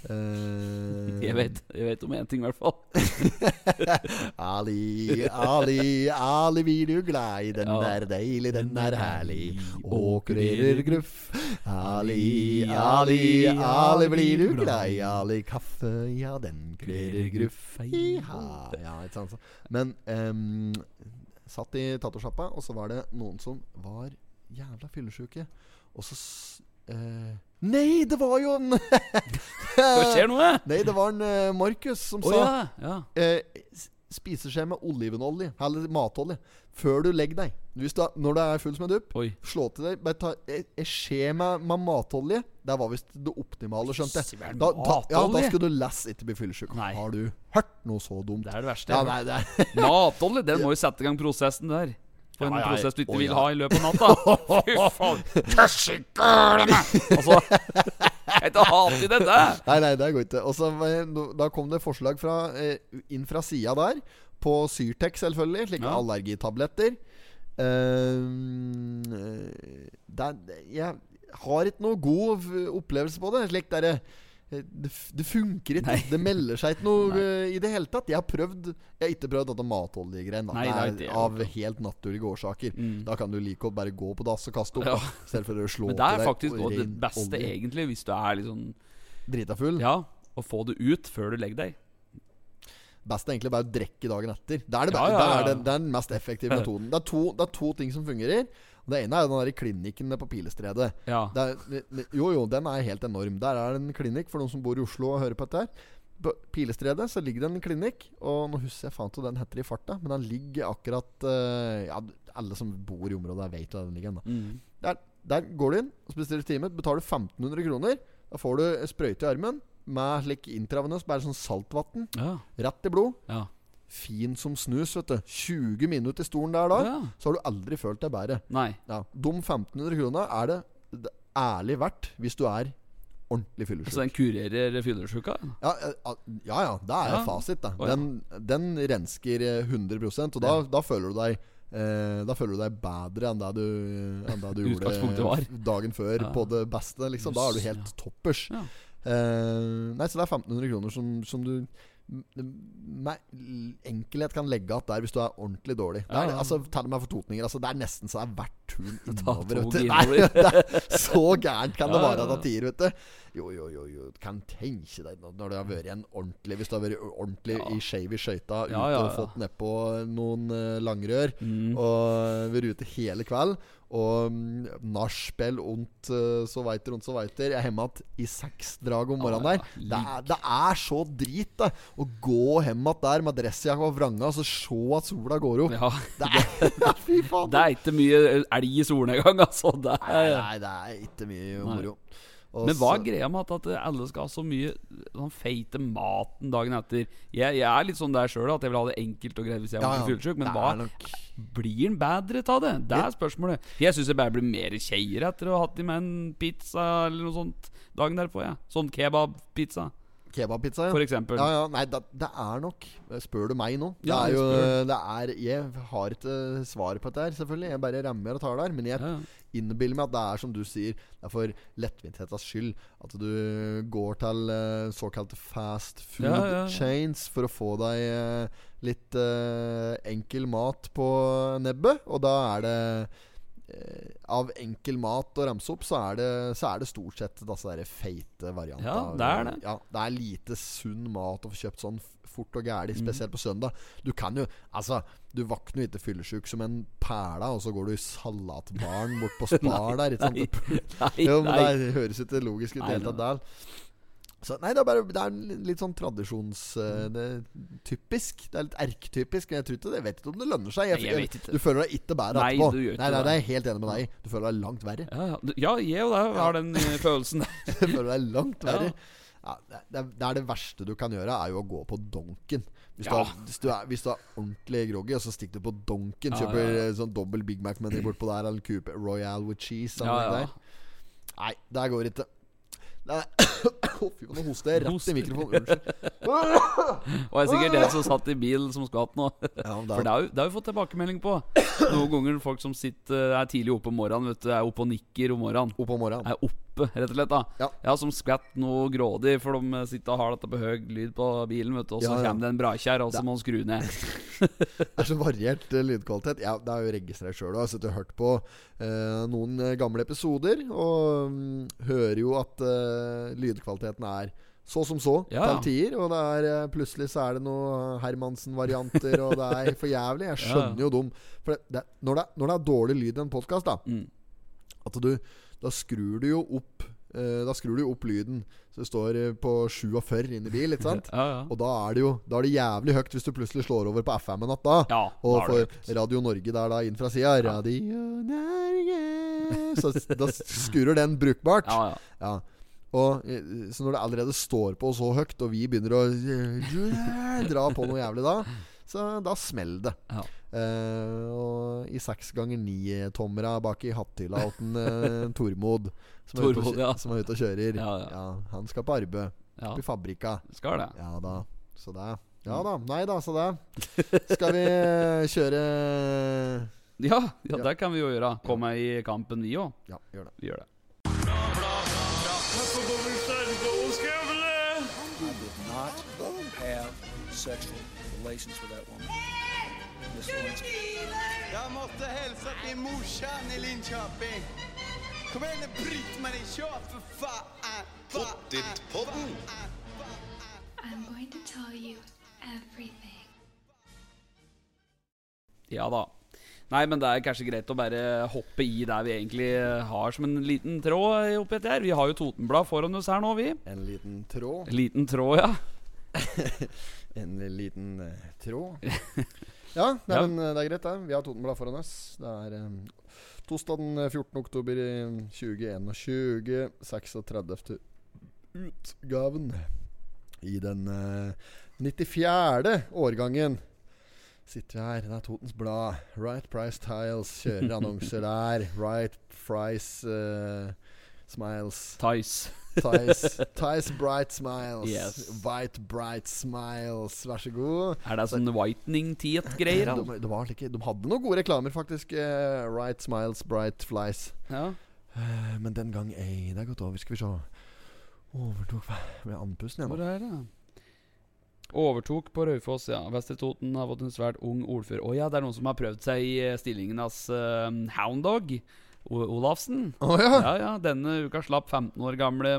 Eh, Jeg vet, jeg vet om én ting, i hvert fall. Ali, Ali, Ali blir du glad i. Den Ja. er deilig, den er herlig. Åkrer gruff. Ali, Ali, Ali blir du glad i. Ali kaffe, ja, den kurerer gruff. Iha. Ja, ikke sant. Men um, satt i tatosjappa, og så var det noen som var jævla fyllesyke. Og så eh, Nei, det var jo en Hva skjer nå? eh? Nei, det var en uh, Markus som oh, sa ja. ja. Uh, s- Spiseskje med olivenolje, eller matolje, før du legger deg. Du, når du er full som en dupp, slå til deg. Bare ta en skje med, med matolje. Det var visst det optimale, skjønte jeg. Da, da, ja, da skulle du less ikke bli fyllesyk. Har du hørt noe så dumt? Det er det verste. Ja, nei, det er. Matolje, den må jo sette i gang prosessen der. På en Ja, ja, prosess du ikke å, vil ja. ha i løpet av natta. Fy faen. Tøssikølene! Altså Jeg hater dette. Nei, nei, det går ikke. Og så eh, Da kom det forslag fra, eh, inn fra sida der. På Syrtec, selvfølgelig. Slike Ja. allergitabletter. Uh, det, er- jeg har ikke noe god opplevelse på det. Slik der, eh, det, det funker ikke. Nei. Det melder seg ikke noe uh, i det hele tatt. Jeg har prøvd Jeg har ikke prøvd dette er er Av helt naturlige årsaker. Mm. Da kan du like godt bare gå på dass og kaste opp. Ja. da, I for å slå Men det er faktisk også det beste, olje. egentlig, hvis du er litt sånn Drita full. Ja, å få det ut før du legger deg. Best er egentlig bare å drikke dagen etter. Det er, det, Ja, ja, det er, den, mest effektive metoden. Det er, to, det er to ting som fungerer. Det ene er jo den der klinikken på Pilestredet. Ja. Er, jo, jo, den er helt enorm. Der er det en klinikk for noen som bor i Oslo og hører på dette. her På Pilestredet så ligger det en klinikk, og nå husker jeg faen ikke hva den heter i farta, men den ligger akkurat uh, Ja, alle som bor i området, vet hvor den ligger. Da. Mm. Der, der går du inn og bestiller time. Betaler 1500 kroner. Da får du sprøyte i armen med slik intravenøs, bare sånn saltvann. Ja. Rett i blod. Ja. Fin som snus, vet du. 20 minutter i stolen der da, ja. så har du aldri følt deg bedre. Nei. Ja. De 1500 krona er det, det ærlig verdt hvis du er ordentlig Så fyllesyk. den kurerer fyllesyka? Ja, ja, ja, ja, det er Ja. fasit. Da. Den, den rensker eh, 100 Og da, da føler du deg eh, Da føler du deg bedre enn det du, enn det du gjorde dagen før Ja. på det beste. Liksom. Da er du helt toppers. Ja. Eh, nei, så det er 1500 kroner som, som du enkelhet kan legge igjen der hvis du er ordentlig dårlig. Det er, Ja, altså, Tell meg for totninger. Altså, det er nesten så det er verdt turen innover. vet du. Nei, så gærent kan det være til tider, vet du. Jo, jo, jo, jo. Kan tenke deg når du har vært en ordentlig Hvis du har vært ordentlig Ja. i skeiv i skøyta, ute Ja, ja, og ja. fått nedpå noen uh, langrør, Mm. og vært ute hele kveld, og um, nachspiel ondt uh, så veiter, ondt så veiter. Jeg er hjemme igjen i seks drag om morgenen der. Det er, det er så drit, da. Å gå hjem igjen der med dressjakka og vranga, og så se at sola går opp. Ja. Det er Fy faen. Det er ikke mye elg i solnedgang, altså. Det Nei, er, nei, det er ikke mye Nei. Og men hva er greia med at, at alle skal ha så mye sånn feite maten dagen etter? Jeg, jeg er litt sånn der sjøl, at jeg vil ha det enkelt og greit hvis jeg Ja, ordentlig ja. fyllesyk. Men hva nok blir den bedre av det? Det er spørsmålet. Jeg syns jeg bare blir mer kjeier etter å ha hatt i meg en pizza eller noe sånt dagen derpå. Ja. Sånn kebabpizza, Kebabpizza, ja. for eksempel. Ja, ja, nei, det, det er nok Spør du meg nå Det Ja, er jo. Det er Jeg har ikke svar på dette her, selvfølgelig. Jeg bare rammer og tar der. Men jeg innbiller meg at det er som du sier, det er for lettvinthetens skyld at du går til uh, såkalte fast food Ja, ja, chains for å få deg uh, litt uh, enkel mat på nebbet. Og da er det eh, Av enkel mat å ramse opp, så er det, så er det stort sett disse der feite variantene. Ja, det er det. Ja, det er lite sunn mat å få kjøpt sånn fort og gæli, Mm. spesielt på søndag. Du kan jo Altså, du våkner jo ikke fyllesyk som en perla, og så går du i salatbaren bort på Spar der. Ikke sant? Nei, nei, Jo, men nei. det høres ikke logisk ut i Nei, det hele tatt der. Så, nei, det er bare Det er litt sånn tradisjonstypisk. Uh, det er. Det er litt erketypisk. Men jeg tror ikke det Jeg vet ikke om det lønner seg. Nei, jeg vet. Du føler deg ikke bedre Nei, etterpå. Nei, nei, nei, det. det er jeg helt enig med deg. Du føler deg langt verre. Ja, ja. Ja, jeg òg har den eh, følelsen. Du føler deg langt verre. Ja, det, er, det er det verste du kan gjøre, er jo å gå på donken. Hvis, Ja. hvis, du, er, hvis du er ordentlig groggy, og så stikker du på donken, Ja, kjøper ja, sånn dobbel Big Mac-meny bortpå der, eller Coupe Royal with cheese. Ja, ja. der. Nei, der går ikke. Nei, Å, fy, nå hoster jeg rett i mikrofonen. Unnskyld. Og jeg er sikkert den som satt i bilen, som skulle hatt noe. Ja, men For det har, jo, det har vi fått tilbakemelding på. Noen ganger folk som sitter er tidlig oppe om morgenen, vet du, er oppe og nikker om morgenen. opp om morgenen. Er oppe, rett og slett. da Ja. Som skvett noe grådig, for de sitter og har dette på høy lyd på bilen, vet du. Og så Ja, ja. kommer det en brakjær, og så må han skru ned. Det er så variert eh, lydkvalitet. Ja, det er jo registrert sjøl. Jeg har sittet og hørt på eh, noen eh, gamle episoder, og mm, hører jo at eh, lydkvaliteten er så som så Ja, til ja. Og det er, eh, plutselig så er det noe Hermansen-varianter, og det er for jævlig. Jeg skjønner jo dem. For det, det, når, det, når det er dårlig lyd i en podkast, da Mm. At du Da skrur du jo opp eh, Da skrur du opp lyden. Så det står eh, på 47 inni bil, ikke sant? Ja, ja. Og da er det jo Da er det jævlig høyt hvis du plutselig slår over på FM en natt da. ja Og da for Radio Norge der da inn fra sida Radio Norge Så da skurer den brukbart. Ja, ja. Og eh, Så når det allerede står på så høyt, og vi begynner å eh, dra på noe jævlig da, Så da smeller det. Ja. Uh, og i seks ganger ni-tommera bak i hatthylla til uh, Tormod, som, er ute og Tormod, ja. som er ute og kjører. Ja, ja. han skal på arbeid. Ja, i fabrikka. skal det. Ja da. Så det Ja da. Nei da, så det. Skal vi eh, kjøre Ja, ja, Ja. det kan vi jo gjøre. Komme i kampen, vi òg. Ja, gjør det. Vi gjør det. Sexual relations with that woman. Miss måste hälsa till morsan i Linköping. Kom igen nu Britt-Marie, kör för fan! Pottitpodden. I'm going to tell you everything. Ja da. Nei, men det er kanskje greit å bare hoppe i der vi egentlig har som en liten tråd oppi dette her. Vi har jo Totenblad foran oss her nå, vi. En liten tråd. Liten tråd, ja. En liten uh, tråd. Ja, nei, Ja. men eh, det er greit, det. Vi har Totenblad foran oss. Det er um, torsdag den 14. oktober i 2021. 36. utgaven. I den uh, 94. årgangen sitter vi her. Det er Totens Blad. Right Price Tiles kjører annonser der. Right Price uh, Smiles. Tice. Ties Bright Smiles. Yes. White Bright Smiles. Vær så god. Er det sånn whitening Teat-greier? De, de, like, de hadde noen gode reklamer, faktisk. eh, right Smiles, Bright Flies. Ja. Eh, men den gang ei, det er gått over. Skal vi se. Overtok med andpusten igjen. Hvor er det? Overtok på Raufoss, ja. Vestre Toten har fått en svært ung ordfører. Å ja, det er noen som har prøvd seg i eh, stillingen hans uh, Hounddog. O Olafsen. Oh, ja. Ja, ja. Denne uka slapp 15 år gamle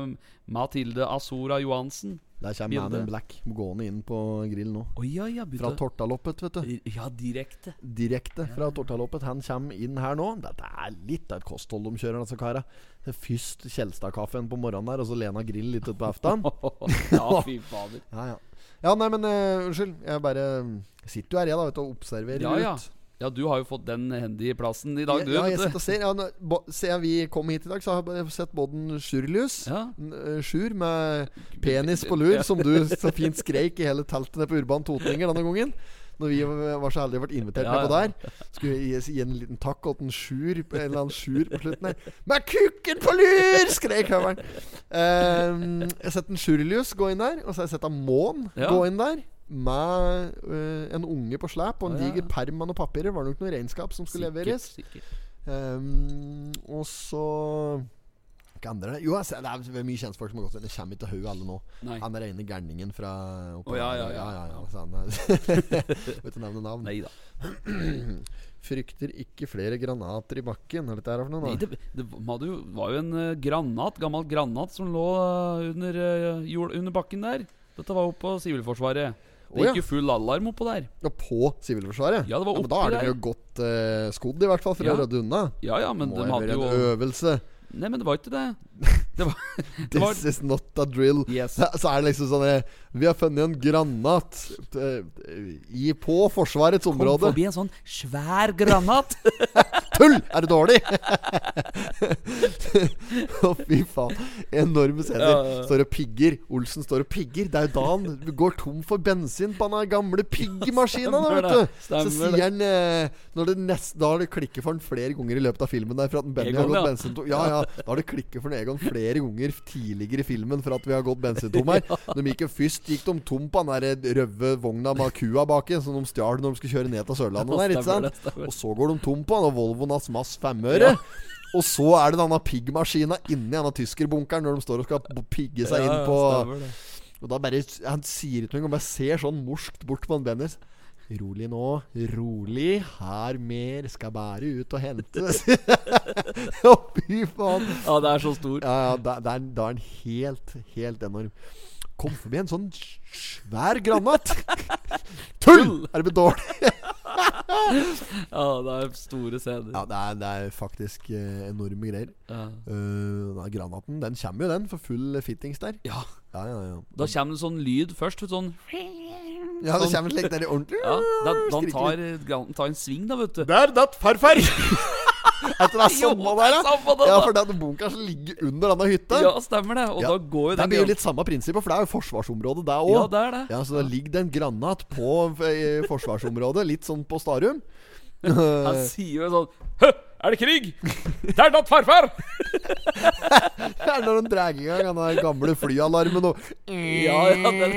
Mathilde Azora Johansen. Der kommer Man in Black gående inn på grill nå. Oh, ja, ja. Fra Tortaloppet, vet du. Ja, direkte. Direkte fra Tortaloppet. Han kommer inn her nå. Dette er litt av et kosthold de kjører, disse kara. Det er Først Kjelstad-kaffen på morgenen der, og så Lena Grill litt utpå aftan. ja, fy fader. Ja, ja. Ja, nei, men uh, unnskyld. Jeg bare sitter jo her, jeg, da, vet du, og observerer Ja, ja. ut. Ja, du har jo fått den hendige plassen i dag, du. ja, jeg sitter og ser. Ja, Siden vi kom hit i dag, så har jeg sett både Sjurlius Ja. Sjur med penis på lur, som du så fint skreik i hele teltet på Urban Totninger denne gangen. Når vi var så heldige å vært invitert Ja, med på der. Skulle vi gi, en liten takk til en Sjur En eller annen Sjur på slutten her. 'Med kukken på lur!' skrek høveren. Um, jeg har sett en Sjurlius gå inn der, og så har jeg sett en Mån gå inn der. Med uh, en unge på slep og en Å, ja. diger perm med noen papirer. Var det nok noe regnskap som skulle leveres. Sikkert, sikkert. Ehm, og så Hva andre? Jo, jeg ser- det er mye kjentfolk som har gått inn. Det kommer ikke til hodet alle nå. Nei. Han er ene gærningen fra oppe Å, ja, ja, ja. ja, ja, så han er Vet du nevne navn? Nei da. Frykter ikke flere granater i bakken. Hva er dette her for noe? Nei, det, det var jo, en uh, granat, gammel granat som lå uh, under, uh, jord, under bakken der. Dette var jo på Sivilforsvaret. Det ja. gikk jo full alarm oppå der. Ja, på Sivilforsvaret? Ja, det var men da er de jo godt uh, skodd, i hvert fall, for Ja. å rydde unna. Ja ja, men Må de hadde jo en øvelse. Nei, men det var ikke det. Det var, det This is not a drill. Yes. Så er det liksom sånn Vi har funnet en granat eh, i, på Forsvarets område. Kom forbi en sånn svær granat. Tull! Er du dårlig? Å, fy faen. Enorme scener. Står og pigger. Olsen står og pigger. Det er jo da han går tom for bensin på den gamle piggmaskina. vet du. Så sier han eh, når det nest, Da har det klikket for han flere ganger i løpet av filmen. Der, for at Benny har gått bensintom. Ja, ja, da har det klikket for Egon flere ganger tidligere i filmen for at vi har gått bensintom her. De gikk jo Først gikk de tom på den der røde vogna med kua baki, som de stjal når de skulle kjøre ned til Sørlandet. Der, ikke sant? Og så går de tom på den, og Volvoen har Mass 5-øre. Og så er det denne piggmaskina inni denne tyskerbunkeren når de står og skal pigge seg Ja, inn på. Og da bare Han sier ikke noe han bare ser sånn morskt bort på en Benners. Rolig nå, rolig. Her mer skal bare ut og hentes. Å, fy faen. Ja, det er så stor. Ja, ja, da, det, er, det er den helt, helt enorm. Kom forbi en sånn svær granat. Tull! Er det blitt dårlig? Ja, det er store scener. Ja, det er, det er faktisk eh, enorme greier. Ja. Uh, da, granaten den kommer jo, den, for full fittings der. ja. Ja, ja, ja. Da kommer det sånn lyd først. Sånn Ja, det sånn- kommer slik der i ordentlig Ja, da, da han tar, tar en sving, da, vet du. Der datt farfar! Er ikke det er samme der, er da? Ja, for den bunkeren ligger under denne hytta. Ja, stemmer det. Og Ja, da går jo Det den blir jo litt samme prinsippet, for det er jo forsvarsområdet, det òg. Ja, det er det. Ja, så da ligger det en granat på eh, forsvarsområdet, litt sånn på Starum. Han sier jo sånn Hø, er det krig? Det er datt farfar! Det er når de drar i gang den gamle flyalarmen og Ja, ja, den,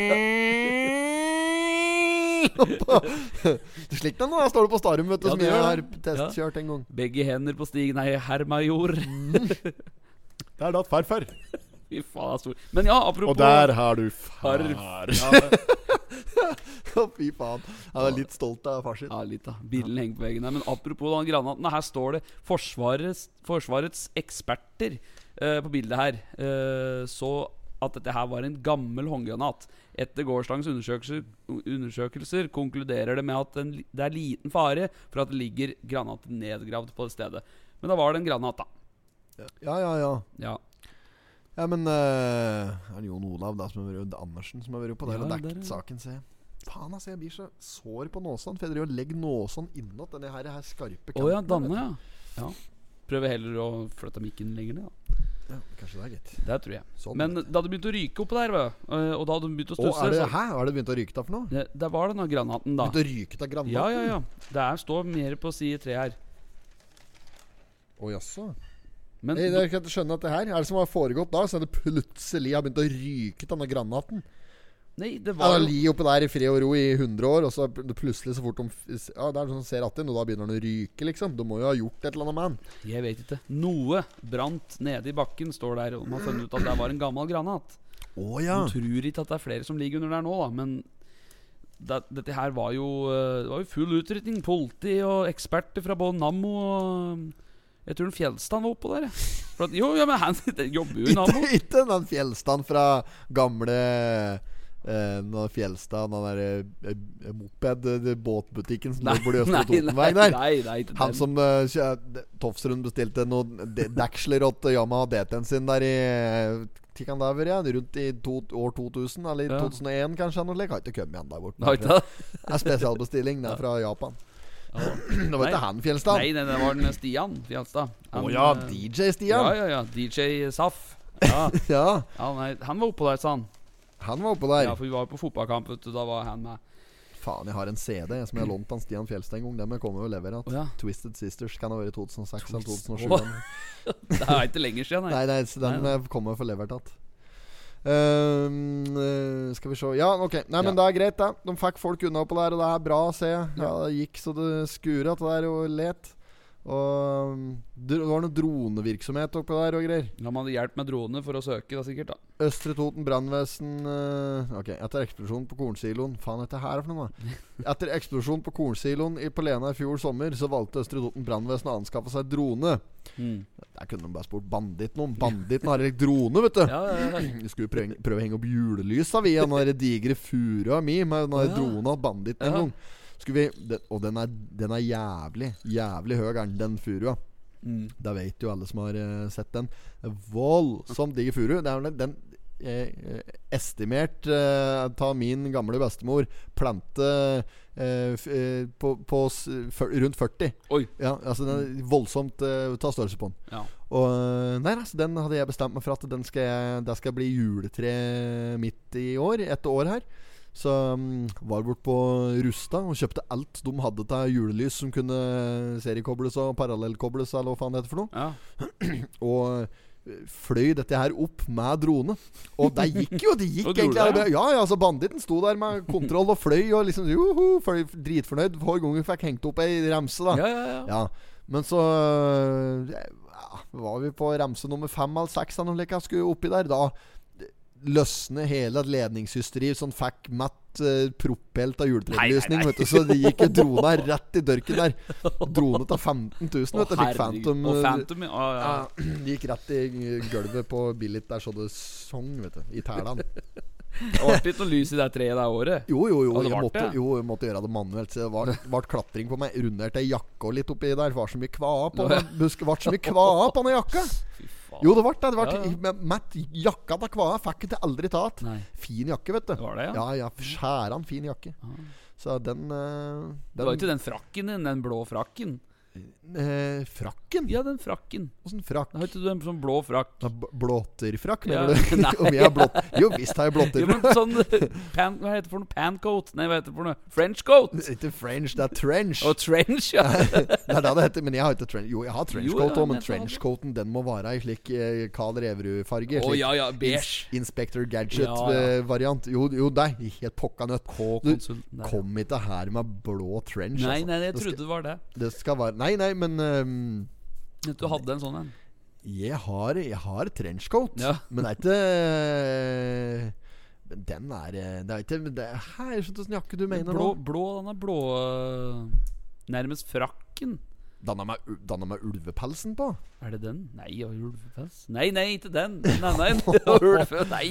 Slik den nå står du på Starum, vet du, Ja, som det jeg har testkjørt en gang. begge hender på stigen nei, herr major. Det er da farfar. Fy faen, stor. Men ja, apropos Og der har du far. far. Ja, Å, Fy faen. Jeg er litt stolt av far sin. ja, litt, da. Bilen henger på veggen her. Men apropos den granaten. Her står det Forsvarets, forsvarets eksperter uh, på bildet her. Uh, så at dette her var en gammel håndgranat. Etter gårsdagens undersøkelser, undersøkelser konkluderer det med at den, det er liten fare for at det ligger granat nedgravd på det stedet. Men da var det en granat, da. Ja, ja, ja. Ja, Ja, men uh, Er det Jon Olav da som har vært Andersen som har vært på det? Ja, der, dekket ja. saken, ser jeg. Faen, altså, jeg blir så sår på nåsene. For jeg driver og legger nåsen innåt denne her, her skarpe ja, kanten, Danne, vet ja. ja. Prøver heller å flytte mikken lenger ned, da. Ja, kanskje det er gitt. Det tror jeg. Sånn, Men da det begynte å ryke oppå der, og da hadde de begynt å stusse er det Hæ? Har det begynt å ryke da for noe? det, det var denne granaten, da. Begynt å ryke av granaten? Ja, ja, ja. Det er, står mer på side tre her. Å jaså. Men jeg kan ikke skjønne at det her Er det som har foregått da? Så det plutselig har begynt å ryke denne granaten. Nei, det var jo ligger oppi der i fred og ro i 100 år, og så plutselig så fort de Ja, det er sånn ser att inn, og da begynner den å ryke, liksom. Du må jo ha gjort et eller annet med den. Jeg vet ikke. Noe brant nede i bakken, står der. Og de har funnet ut at det var en gammel granat. Oh, ja. De tror ikke at det er flere som ligger under der nå, da, men det, dette her var jo eh, Det var jo full utrydning. Politi og eksperter fra både Nammo og Jeg tror den Fjeldstad var oppå der. At, jo, ja, men han jobber jo i Nammo. Ikke, den Fjellstand fra gamle eh, nå Fjellstad, den der eh, eh, eh, Båtbutikken som lå borti Østre Totenvei der. nei, nei, nei, Han som uh, Tofsrud bestilte noen Daxler åt Yamaha DT-en sin der i eh, der ja, rundt i to, år 2000, eller Ja. 2001 kanskje. Han har ikke kommet igjen der borte. Det? Er spesialbestilling. Det er fra Japan. Oh. Det var ikke han Fjellstad. Nei, nei, det var den Stian Fjelstad. Å oh, ja, eh, DJ Ja, Stian. ja, ja. DJ Saff. Ja, Ja, ja nei, han var oppå der, sa han. Han var oppå der. Ja, for vi var jo på fotballkamp, vet du. Da var han med. Faen, jeg har en CD som jeg har lånt av Stian Fjelstad en gang. Den kommer jo og levere. Oh, ja. Twisted Sisters kan ha vært 2006 eller 2007. Oh. Det er ikke lenger siden, Nei, nei, nei den Nei, må jeg komme og få levert igjen. Ehm, eh, skal vi se Ja, ok. Nei, men Ja. det er greit, det. De fikk folk unna oppå der, og det er bra å se. Ja, det gikk så det skura til der og let. Og um, det var noe dronevirksomhet oppe der og greier. Ja, Man hadde hjelp med drone for å søke, da sikkert. da Østre Toten brannvesen eh, Ok, etter eksplosjonen på kornsiloen Faen, dette her er for noe, da. Etter eksplosjonen på kornsiloen i, på Lena i fjor sommer, så valgte Østre Toten brannvesen å anskaffe seg drone. Mm. Der kunne de bare spurt banditten om. Banditten har ikke drone, vet du. Ja, ja, ja. Vi skulle prøve, prøve å henge opp julelysa, vi, av den digre furua mi med den Ja. drona banditten en gang. Skulle vi, det, og den er, den er jævlig, jævlig høy, er den, furua. Mm. Da vet jo alle som har uh, sett den. Voldsomt diger furu. Det er den, den eh, eh, estimert eh, Ta min gamle bestemor plante eh, f, eh, på, på fyr, rundt 40. Oi. Ja, altså den voldsomt uh, ta størrelse på den. Ja. Og eh, nei, altså, den hadde jeg bestemt meg for at den skal jeg, det skal bli juletre midt i år. Et år her. Så um, var bort på Rusta og kjøpte alt de hadde til julelys som kunne seriekobles og parallellkobles, eller hva faen det heter for noe. Ja. Og eh, fløy dette her opp med drone. Og det gikk jo! Det gikk egentlig det. Ja, ja, så banditten sto der med kontroll og fløy og liksom joho, fløy, dritfornøyd hver gang vi fikk hengt opp ei remse, da. Ja, ja, ja. Ja, men så øh, ja, var vi på remse nummer fem eller seks eller noe slikt, skulle oppi der. Da løsne hele ledningshysteriet, sånn fikk matt uh, propelt av juletrebelysning. Så det gikk drona rett i dørken der. Drone til 15 000, vet du. Fikk. Phantom. Og øh, Phantom, ja. ja. ja, det gikk rett i gulvet på Billit der så det sang, vet du. I tælene. Det ble ikke noe lys i det treet det året. Jo, jo, jo. Jeg måtte, jo, jeg måtte gjøre det manuelt. Så det var, klatring på meg. Runderte jakka litt oppi der. Var så mye kvae på den busk- ble så mye kvae på den jakka. Jo, det ble det. det ble, Ja, Matt, jakka til kvae fikk jeg aldri tatt. Fin jakke, vet du. Det var det, ja? Ja, ja. Skjæran fin jakke. Ah. Så den, eh, Det var jo ikke den frakken din, den blå frakken. Eh, frakken? Ja, den frakken. Åssen frakk? Har ikke du en sånn blå frakk? Ja, blåterfrakk, mener Ja, du? Om jeg har blått Jo visst har jeg blåterfrakk. men sånn pan, Hva heter det for noe? Pancoat? Nei, hva heter det for noe? French coat? Ikke French, det er trench. Og trench, ja. det er det det heter, men jeg har ikke trench. Jo, jeg har trenchcoat òg, ja, men trenchcoaten den må være i slik eh, Carl Reverud-farge. Å ja, ja, beige. Ins- Inspector Ja, ja. Gadget-variant. Jo, jo, nei, helt pokka nøtt. Du, kom ikke her med blå trench, Nei, altså. nei, jeg Det skal- trodde det var det. Det skal være Nei, nei, men um, Du hadde en sånn en. jeg har, jeg har trenchcoat, Ja. men det er ikke eh, Men den er eh, Det er ikke det er, jeg skjønner ikke jakke du mener Blå, blå, den er blå øh, Nærmest frakken. Danna meg, danna med ulvepelsen på? Er det den? Nei, og ulvepels? Nei, nei, ikke den. Nei, nei, ulve, nei.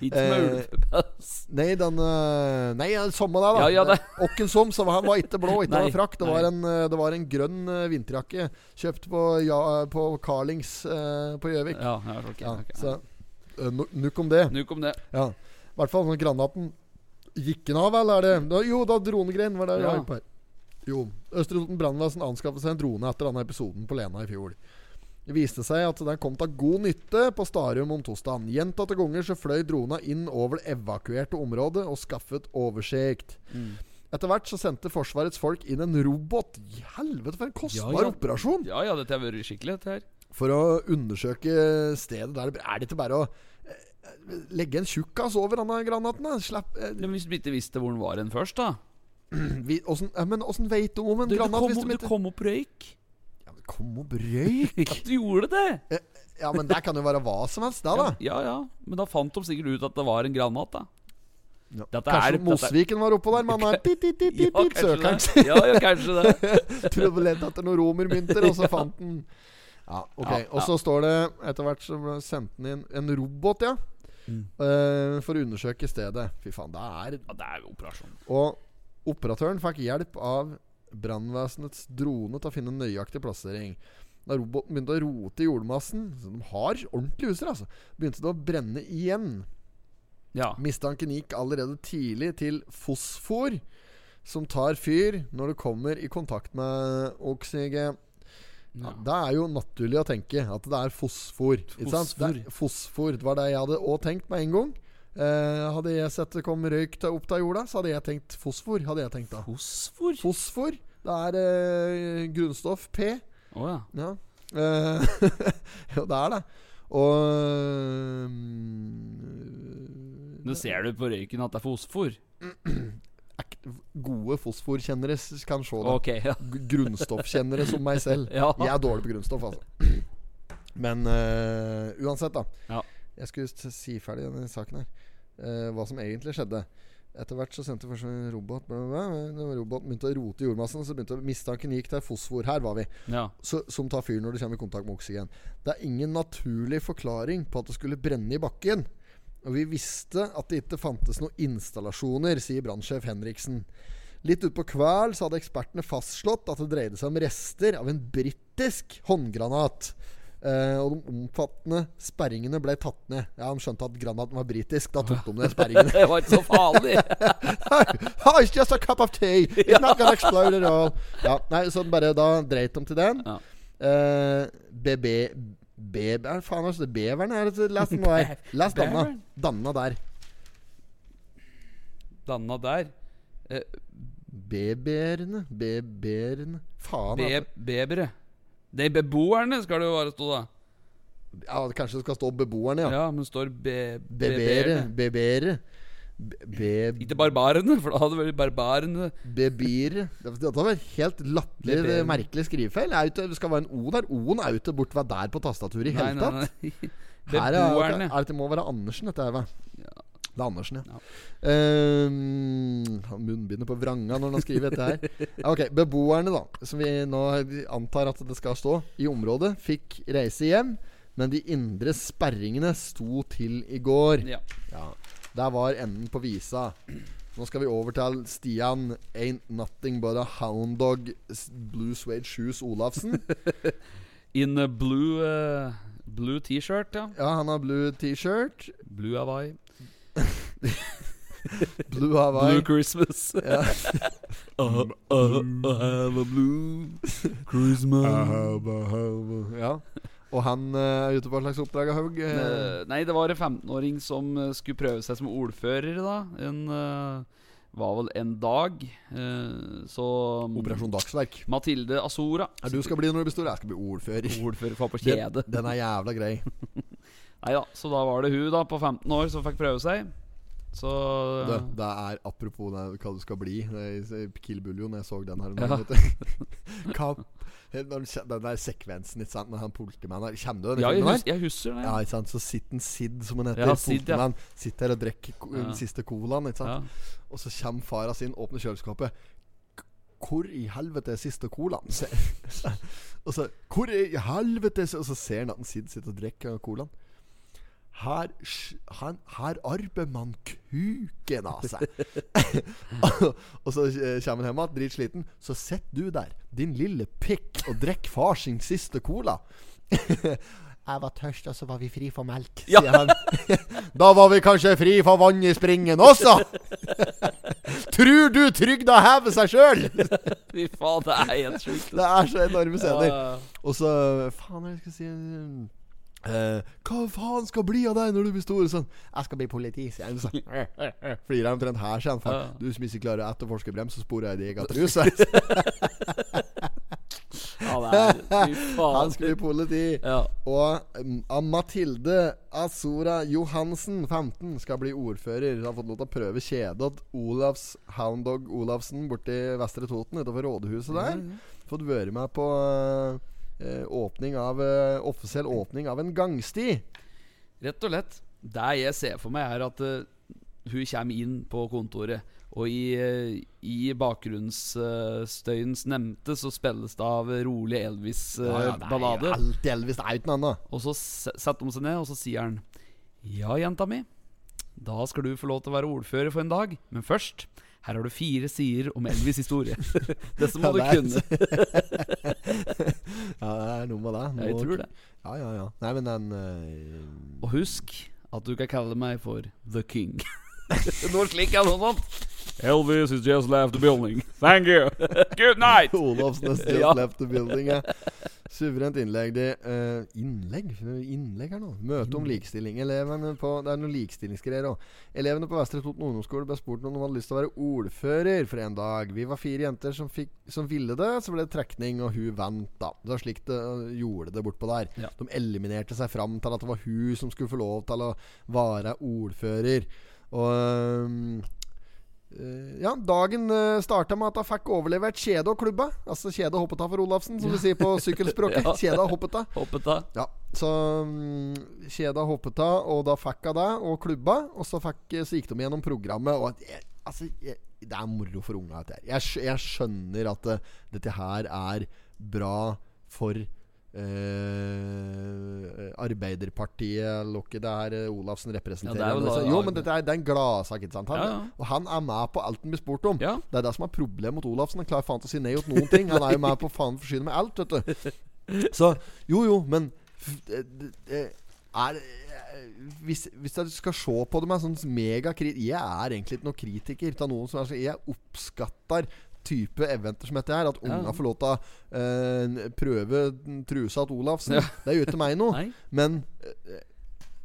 Ikke med Eh, ulvepels. Nei, den eh, Nei, ja, samme det, da. Ja, ja, det- Åkken som, så han var ikke blå, ikke frakk. Det var, en, eh, det var en grønn eh, vinterjakke kjøpt på, ja, på Carlings uh, på Gjøvik. Ja, ja, ok. Ja, okay. så uh, nuk om det. Nuk om det. Ja. I hvert fall når granaten Gikk den av, eller er det Jo, da dronegreien var det jeg Ja. var på her. Jo. Østre Toten brannvesen anskaffet seg en drone etter denne episoden på Lena i fjor. Det viste seg at den kom til god nytte på Starum om tosdag Gjentatte ganger så fløy drona inn over det evakuerte området og skaffet oversikt. Mm. Etter hvert så sendte Forsvarets folk inn en robot. Helvete, for en kostbar Ja, ja. operasjon! Ja, ja, dette har vært skikkelig, dette her. For å undersøke stedet der Er det ikke bare å eh, legge en tjukkas over denne granaten? Slapp eh, Men hvis du ikke visste hvor den var hen først, da? vi, åssen, Men åssen veit du om en Du, du, kom, hvis du ikke kom opp røyk. ja, men Kom opp røyk? Ja, du gjorde det! Ja, men det kan jo være hva som helst, da. da. Ja, ja. Men da fant de sikkert ut at det var en granat, da. Ja. Kanskje er- Mosviken var oppå der, men han er dit, dit, dit, Ja, kanskje søkeren. Ja, ja, kanskje det. Trodde lete etter noen romermynter, og så fant den Ja, ok. Og så står det etter hvert så sendte han inn en robot, ja. Mm. Uh, for å undersøke stedet. Fy faen, det er Ja, det er jo operasjon. Og operatøren fikk hjelp av brannvesenets drone til å finne nøyaktig plassering. Da roboten begynte å rote i jordmassen Så de har ordentlig utstyr, altså. Begynte det å brenne igjen. Ja. Mistanken gikk allerede tidlig til fosfor, som tar fyr når det kommer i kontakt med oksygen. Ja, det er jo naturlig å tenke at det er fosfor. Ikke sant? Fosfor. Det, er fosfor. det var det jeg hadde òg tenkt med en gang. Eh, hadde jeg sett det kom røyk til, opp av jorda, så hadde jeg tenkt fosfor. Hadde jeg tenkt da Fosfor? Fosfor. Det er eh, grunnstoff P. Å ja. Ja. Eh, jo, det er det. Og mm, Nå ser du på røyken at det er fosfor. Gode fosforkjennere kan se det. Ok, ja. Grunnstoffkjennere som meg selv. Ja. Jeg er dårlig på grunnstoff, altså. Men uh, uansett, da. Ja. Jeg skulle si ferdig denne saken her. Eh, hva som egentlig skjedde. Etter hvert så sendte først en robot bla, bla, bla. Roboten begynte å rote i jordmassen, så begynte mistanken gikk til fosfor. Her var vi. ja. Så, som tar fyr når det kommer i kontakt med oksygen. Det er ingen naturlig forklaring på at det skulle brenne i bakken. Og vi visste at det ikke fantes noen installasjoner, sier brannsjef Henriksen. Litt utpå kveld så hadde ekspertene fastslått at det dreide seg om rester av en britisk håndgranat. Eh, og de omfattende sperringene ble tatt ned. Ja, De skjønte at granaten var britisk. Da tok de ned sperringene. Det var ikke så farlig. oh, it's just a cup of tea. It's not gonna explode at all. Ja, nei, så bare da dreit de til den. Ja. Uh, BB Beb... Er det faen altså, Beveren er det Les den der. Les Danna. Danna der. Danna der. Uh, Beberene. Beberene. Faen. be altså. bebere. De beboerne skal det jo bare stå, da. Ja, kanskje det skal stå beboerne, ja. Ja, men det står be Bebere. bebere. Be- Ikke barbarene, for da hadde det vært barbarene. Bebire Det- Dette var helt latterlig merkelig skrivefeil. Det, skal være en O der. O-en er jo ikke borte der på tastaturet i hele tatt. nei. Her er, Beboerne. er det må være Andersen, dette her, hva? Ja. Det er Andersen, ja. Ja. Har munnbindet på vranga når han skriver dette her. Ok, Beboerne, da, som vi nå antar at det skal stå, i området, fikk reise hjem. Men de indre sperringene sto til i går. Ja. Ja, Der var enden på visa. Nå skal vi over til Stian Ain't Nothing But A Hound Dog Blue Suede Shoes Olafsen. In a blue uh, Blue T-shirt, ja. Ja, han har blue T-shirt. Blue Hawaii. Blue Hawaii. Blue Christmas. Ja. uh, uh, I have a blue Christmas. I have Ja. Og han eh, er ute på hva slags oppdrag Haug. eh, Eh, Nei, det var en 15-åring som skulle prøve seg som ordfører, da. En Var vel en dag. eh, så mm, Operasjon Dagsverk. Mathilde Azora. Ja, du skal bli når du blir stor. Jeg skal bli ordfører. Ordfører for på Den, den er jævla grei. Nei da, så da var det hun da på 15 år som fikk prøve seg. Så Det, det er apropos det, hva du skal bli. Er Kill Buljo, når jeg så den her Ja. Hva- Den der sekvensen ikke sant, når han politimannen her. Kjenner du den Ja, jeg, hus jeg husker den. Ja, ikke sant? Så sitter en Sid, som han heter, Ja, Sid, ja. sitter her og drikker den Ja. siste colaen. Ikke sant? Ja. Og så kommer fara sin, åpner kjøleskapet. Hvor i helvete er siste colaen? Og så Hvor i helvete er- Og så ser han at Sid sitter og drikker colaen. Her, her, her arbeider man kuken av seg. og så eh, kommer han hjem igjen, dritsliten. Så sitter du der, din lille pikk, og drikker far sin siste cola. Jeg var tørst, og så var vi fri for melk, Ja. sier han. da var vi kanskje fri for vann i springen også! Tror du trygda hever seg sjøl? Fy faen, det er helt sjukt. Det er så enorme scener. Ja, ja. Og så Faen, hva skal jeg si eh, Hva faen skal bli av deg når du blir stor? Sånn Jeg skal bli politi, sier han. Sånn. flirer han omtrent her, sier han. Du som ikke klarer å etterforske brems, så sporer jeg i Fy faen. Han skal bli politi. Ja. Og um, Mathilde Azora Johansen, 15, skal bli ordfører. Har fått lov til å prøve kjedet Olavs Hounddog Olavsen borti Vestre Toten, utenfor rådhuset der. Fått være med på eh, åpning av eh, offisiell åpning av en gangsti. Rett og lett. Det jeg ser for meg, er at eh, hun kommer inn på kontoret, og i, i bakgrunnsstøyens nevnte så spilles det av rolig Ja, ja, Elvis-ballader. er alltid Elvis. Det er uten annet. og så se- setter de seg ned, og så sier han Ja, jenta mi. Da skal du få lov til å være ordfører for en dag. Men først her har du fire sider om Elvis' historie. det som må du Ja, det er- kunne. Ja, det er noe med det. Ja, jeg tror det. Ja, ja, ja. Nei, men den uh... Og husk at du kan kalle meg for The King. Noe slik jeg noe sånt. Elvis has just left the building. Thank you. Good night. Olafsen has just Ja. left the building. Ja. Suverent innlegg. De, uh, innlegg? Innlegg her nå? Møte om likestilling. Elevene på, det er noen likestillingsgreier òg. Elevene på Vestre Toten ungdomsskole ble spurt om de hadde lyst til å være ordfører for en dag. Vi var fire jenter som, fikk, som ville det. Så ble det trekning, og hun vant, da. Det var slik det øh, gjorde det bortpå der. Ja. De eliminerte seg fram til at det var hun som skulle få lov til å være ordfører. Og Eh, ja, Dagen uh, starta med at hun fikk overlevert kjede og klubba. Altså kjede og hoppeta for Olafsen, som vi sier på sykkelspråket. Ja. Kjede og hoppeta. Hoppet av. Ja, så um, kjede og hoppeta, og da fikk hun det, og klubba. Og så, fikk, så gikk de gjennom programmet, og jeg, altså jeg, Det er moro for unga. dette her. Jeg, jeg skjønner at uh, dette her er bra for eh, Arbeiderpartiet hva det er eh, Olafsen representerer. Ja, det vel jo, men dette er, det er en gladsak? Han, Ja, ja. Og han er med på alt han blir spurt om. Det er det som er problemet mot Olafsen. Han klarer faen til å si nei til noen ting. Han er jo med på faen forsyne med alt, vet du. Så jo, jo, men det er eh, hvis, hvis jeg skal se på det med sånn megakrit Jeg er egentlig ikke noen kritiker av noen som er så Jeg oppskatter type eventer som dette her. At unga får lov til å eh, prøve trusa til Olafsen. Det er jo ikke meg noe. Men eh,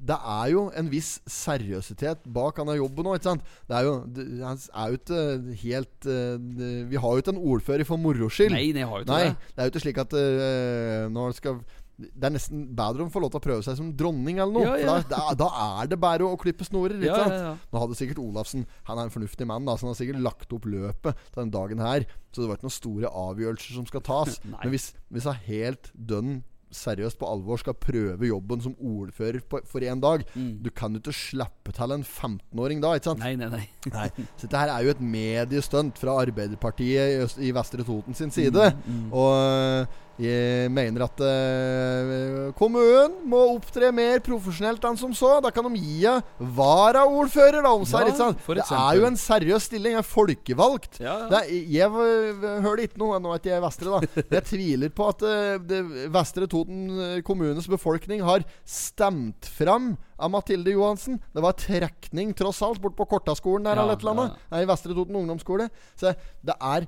det er jo en viss seriøsitet bak denne jobben òg, ikke sant? Det er jo, det er jo ikke helt eh, det- Vi har jo ikke en ordfører for moro skyld. Nei, det har jo ikke Nei, det. det er jo ikke slik at uh, når det skal det er nesten bedre å få lov til å prøve seg som dronning eller noe. Ja, ja. For da, da, er det bare å, klippe snorer. Ikke Ja, sant? Nå hadde sikkert Olafsen Han er en fornuftig mann, da så han har sikkert lagt opp løpet til den dagen her. Så det var ikke noen store avgjørelser som skal tas. Men hvis, hvis han helt dønn seriøst på alvor skal prøve jobben som ordfører på, for én dag Mm. Du kan jo ikke slippe til en 15-åring da, ikke sant? Nei, nei, nei. Nei. Så dette her er jo et mediestunt fra Arbeiderpartiet i, Øst, i Vestre Toten sin side. Mm, Og øh, jeg mener at uh, kommunen må opptre mer profesjonelt enn som så. Da kan de gi henne varaordfører, om seg. Ja? Det er jo en seriøs stilling. Jeg er folkevalgt. Ja, ja. Er, jeg v- hører ikke noe Nå er ikke jeg i Vestre, da. Jeg tviler på at uh, det, Vestre Toten kommunes befolkning har stemt fram av Mathilde Johansen. Det var trekning, tross alt, bort på Kortaskolen der eller et eller annet. i Vestre Toten ungdomsskole. Så det er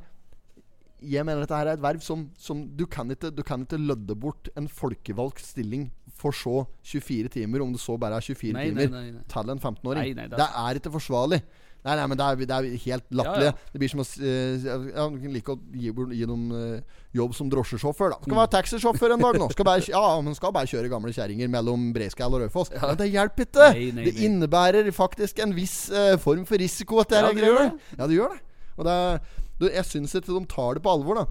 jeg mener dette her er et verv som, som du, kan ikke, du kan ikke lødde bort en folkevalgt stilling for så 24 timer, om det så bare er 24 Nei, timer, nei, nei. til en 15-åring. Nei, nei, det det, er- ikke forsvarlig. Nei, nei, men det er, det er helt latterlig. Ja, ja. Det blir som å uh, eh, ja, Du kan like å gi, gi dem uh, jobb som drosjesjåfør. da Mm. Skal være taxisjåfør en dag nå. Skal bare, ja, men skal bare kjøre gamle kjerringer mellom Breiskall og Raufoss. Men det hjelper ikke! Nei, nei, Det innebærer faktisk en viss uh, form for risiko. At det Ja, det gjør det. Ja, det gjør det. Og det er, du, jeg syns ikke de tar det på alvor, da.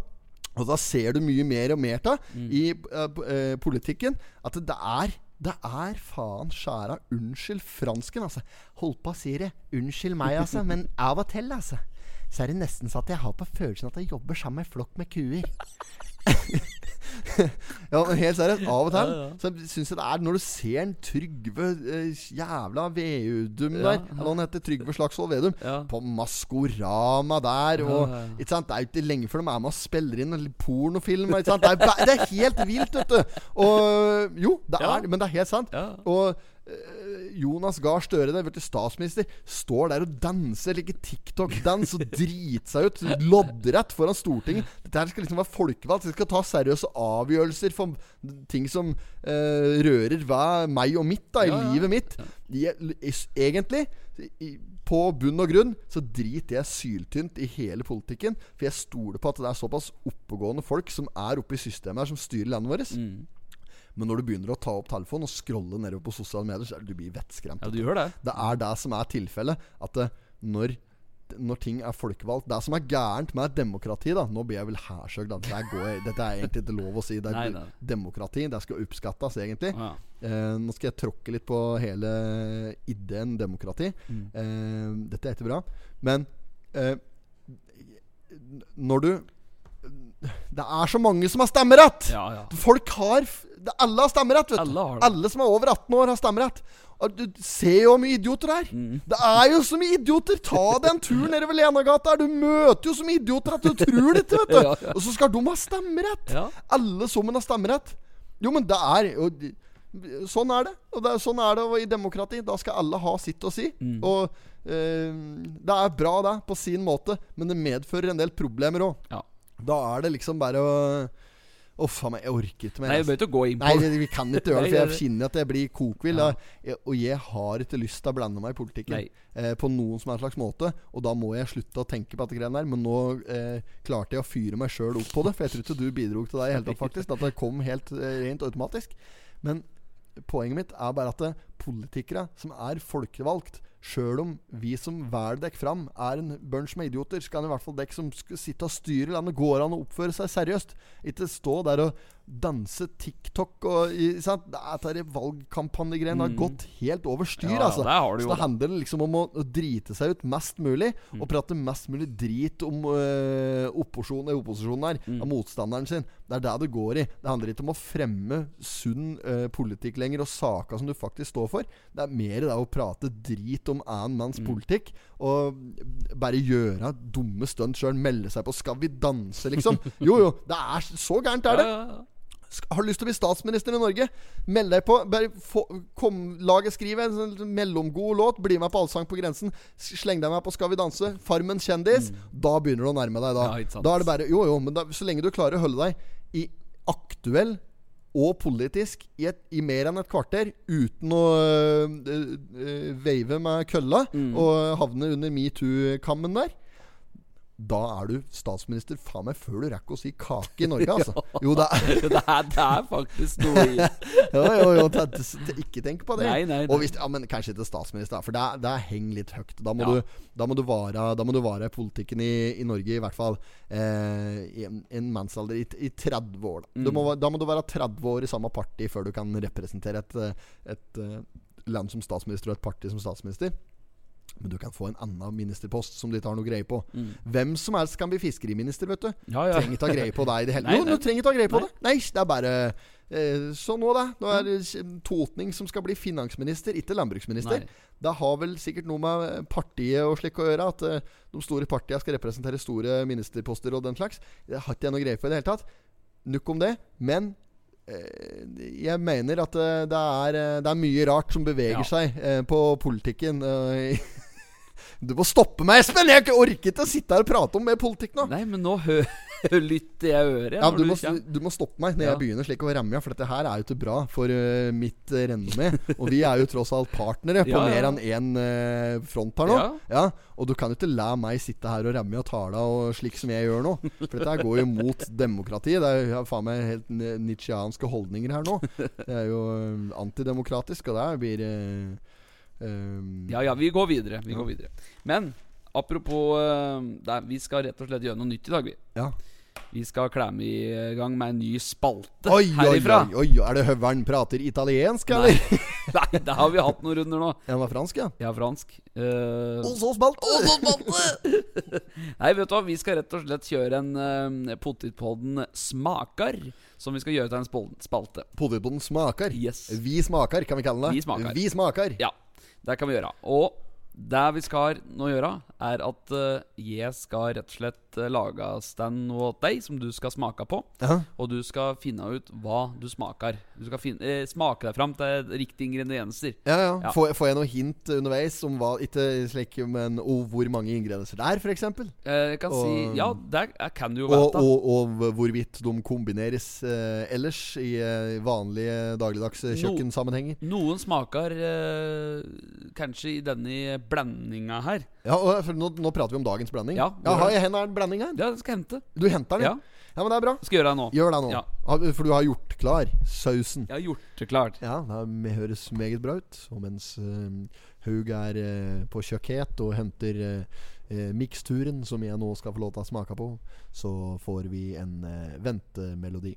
Og da ser du mye mer og mer av Mm. i uh, politikken at det er det er faen skjæra Unnskyld fransken, altså. Holdt på å si det. Unnskyld meg, altså. Men av og til, altså. Så er det nesten så at jeg har på følelsen at jeg jobber sammen med flokk med kuer. Ja, helt seriøst. Av og til Ja, ja. så syns jeg det er Når du ser en Trygve eh, jævla Veudum Ja, der. Eller han heter Trygve Slagsvold Vedum. På Maskorama der. Og? Det er jo ikke lenge før de er med og spiller inn pornofilm. Det, er, det er helt vilt, vet du. Og jo, det er, men det er helt sant. Og Jonas Gahr Støre, der, statsminister, står der og danser like TikTok-dans og driter seg ut loddrett foran Stortinget. Dette her skal liksom være folkevalgt. De skal ta seriøse avgjørelser for ting som eh, rører hva, meg og mitt, da, i Ja, ja. livet mitt. De, egentlig, på bunn og grunn, så driter jeg syltynt i hele politikken. For jeg stoler på at det er såpass oppegående folk som er oppe i systemet her, som styrer landet vårt. Mm. Men når du begynner å ta opp telefonen og scrolle nedover på sosiale medier, så er du blir vettskremt. ja, du gjør det. Det er det som er tilfellet. At det, når, når ting er folkevalgt Det som er gærent med demokrati da Nå blir jeg vel hærsøgd. Dette, dette er egentlig ikke lov å si. Det er Nei, nei. demokrati. Det skal oppskattes, egentlig. Ja. Eh, nå skal jeg tråkke litt på hele ideen demokrati. Mm. Eh, dette er ikke bra. Men eh, når du Det er så mange som har stemmerett! Ja, ja. Folk har Alle har stemmerett, vet du. Alle. Alle som er over 18 år, har stemmerett. Og Du ser jo hvor mye idioter det er. Mm. Det er jo så mye idioter! Ta deg en tur nedover Lenagata. Du møter jo så mye idioter at du tror det ikke, vet du. Ja, ja. Og så skal de ha stemmerett! Ja. Alle sammen har stemmerett. Jo, men det er jo Sånn er det. Og det er, sånn er det i demokrati. Da skal alle ha sitt å si. Mm. Og eh, det er bra, det, på sin måte, men det medfører en del problemer òg. Ja. Da er det liksom bare å Uff a meg, jeg orker ikke mer. Nei, altså. ikke gå inn på Nei, vi, kan ikke gjøre det, for jeg kjenner at jeg blir kokvill. Ja. Og jeg har ikke lyst til å blande meg i politikken eh, på noen som er slags måte. Og da må jeg slutte å tenke på dette greiene der. Men nå eh, klarte jeg å fyre meg sjøl opp på det, for jeg tror ikke du bidro til det i hele tatt, faktisk. At det kom helt eh, rent automatisk. Men poenget mitt er bare at politikere som er folkevalgt Sjøl om vi som velger dekk fram, er en bunch med idioter, så kan i hvert fall dekk som skal sitte og styre landet, går an å oppføre seg seriøst. Ikke stå der og danse TikTok og sant? Dette valgkampanjegreiene har Mm. gått helt over styr, Ja, altså. Det så det handler liksom om å, å drite seg ut mest mulig, Mm. og prate mest mulig drit om øh, opposisjonen, opposisjonen her, Mm. av motstanderen sin. Det er det det går i. Det handler ikke om å fremme sunn øh, politikk lenger, og saker som du faktisk står for. Det er mer det å prate drit om annen manns Mm. politikk, og bare gjøre dumme stunt sjøl. Melde seg på 'Skal vi danse', liksom. Jo, jo. Det er så gærent, er det. Ja, ja, ja. Har lyst til å bli statsminister i Norge? Meld deg på. Bare få, kom, laget skriver en sånn mellomgod låt. Bli med på Allsang på grensen. Sleng deg med på Skal vi danse. Farmen kjendis. Da begynner du å nærme deg. Da Mm. Ja. Da er det bare Jo, jo, men da, så lenge du klarer å holde deg i aktuell og politisk i, et, i mer enn et kvarter uten å øh, øh, øh, veive med kølla Mm. og havne under metoo-kammen der. Da er du statsminister faen meg før du rekker å si kake i Norge, altså. Jo, det er det, er, det er faktisk noe i jo, jo, jo, ikke tenk på det. Nei, nei, nei. Og hvis, ja, men Kanskje ikke statsminister, for det, det henger litt høyt. Da må, Ja. du, da må du vare Da må du vare politikken i, i Norge i hvert fall eh, i en, en mannsalder i, i 30 år. Da. Du Mm. må, da må du være 30 år i samme parti før du kan representere et, et, et eh, land som statsminister og et parti som statsminister. Men du kan få en annen ministerpost som de tar noe greie på. Mm. Hvem som helst kan bli fiskeriminister, vet du. Ja, ja. Trenger ikke ta greie på deg i det hele tatt. Jo, du trenger ikke ta greie på Nei. det. Nei, det er bare eh, Så nå, da. Nå er det Totning som skal bli finansminister, ikke landbruksminister. Nei. Det har vel sikkert noe med partiet og slik å gjøre. At eh, de store partiene skal representere store ministerposter og den slags. Det har ikke jeg noe greie på i det hele tatt. Nukk om det. Men eh, jeg mener at eh, det, er, eh, det er mye rart som beveger Ja. seg eh, på politikken. Du må stoppe meg, Espen! Jeg orker ikke å sitte her og prate om mer politikk nå. Nei, men nå hø lytter jeg øret. Ja, du må, du må stoppe meg når Ja. jeg begynner slik å ramme, for dette her er jo ikke bra for uh, mitt uh, renommé. Og vi er jo tross alt partnere på Ja, mer enn én uh, front her nå. Ja. Og du kan jo ikke la meg sitte her og ramme og tale og slik som jeg gjør nå. For dette her går jo mot demokratiet. Det er jo faen meg helt nitsjianske holdninger her nå. Det er jo antidemokratisk, og det blir eh, eh, Ja, ja, vi går videre. Vi går videre. Men apropos eh, det er, Vi skal rett og slett gjøre noe nytt i dag, vi. ja. Vi skal klemme i gang med en ny spalte Oi, oi, oi, oi, er det høveren prater italiensk, eller? Nei, det har vi hatt noen runder nå. Den var fransk, ja. Er fransk. Uh, Og så spalte! Nei, vet du hva, vi skal rett og slett kjøre en uh, Potetpodden smaker. Som vi skal gjøre til en spalte. Potetboden smaker. Yes. Vi smaker, kan vi kalle det. Vi smaker. Vi smaker. Ja, det kan vi gjøre. Og det vi skal nå gjøre, er at eh, jeg skal rett og slett uh, lage stand noe til deg som du skal smake på. Ja. Og du skal finne ut hva du smaker. Du skal finne, eh, smake deg fram til riktige ingredienser. Ja, ja. Ja. Får, får jeg noe hint underveis om hva Ikke slik, men og hvor mange ingredienser det er, f.eks.? Eh, Jeg kan Og- si Ja, det er- kan du jo Og, vite. og, og hvorvidt de kombineres eh, ellers i eh, vanlige dagligdagse No- kjøkkensammenhenger. Noen smaker eh, kanskje i denne blandinga her. Ja, og for nå, nå prater vi om dagens blanding. Ja, ja gjør Har det. jeg hender blanding her? Ja, den skal jeg hente. Du henter den? Ja, ja, men det er bra. skal gjøre det nå. Gjør det nå. Ja. For du har gjort klar sausen. Jeg har gjort det klart. Ja, det høres meget bra ut. Og mens uh, Haug er uh, på kjøkket og henter eh, miksturen som jeg nå skal få lov til å smake på, så får vi en ventemelodi.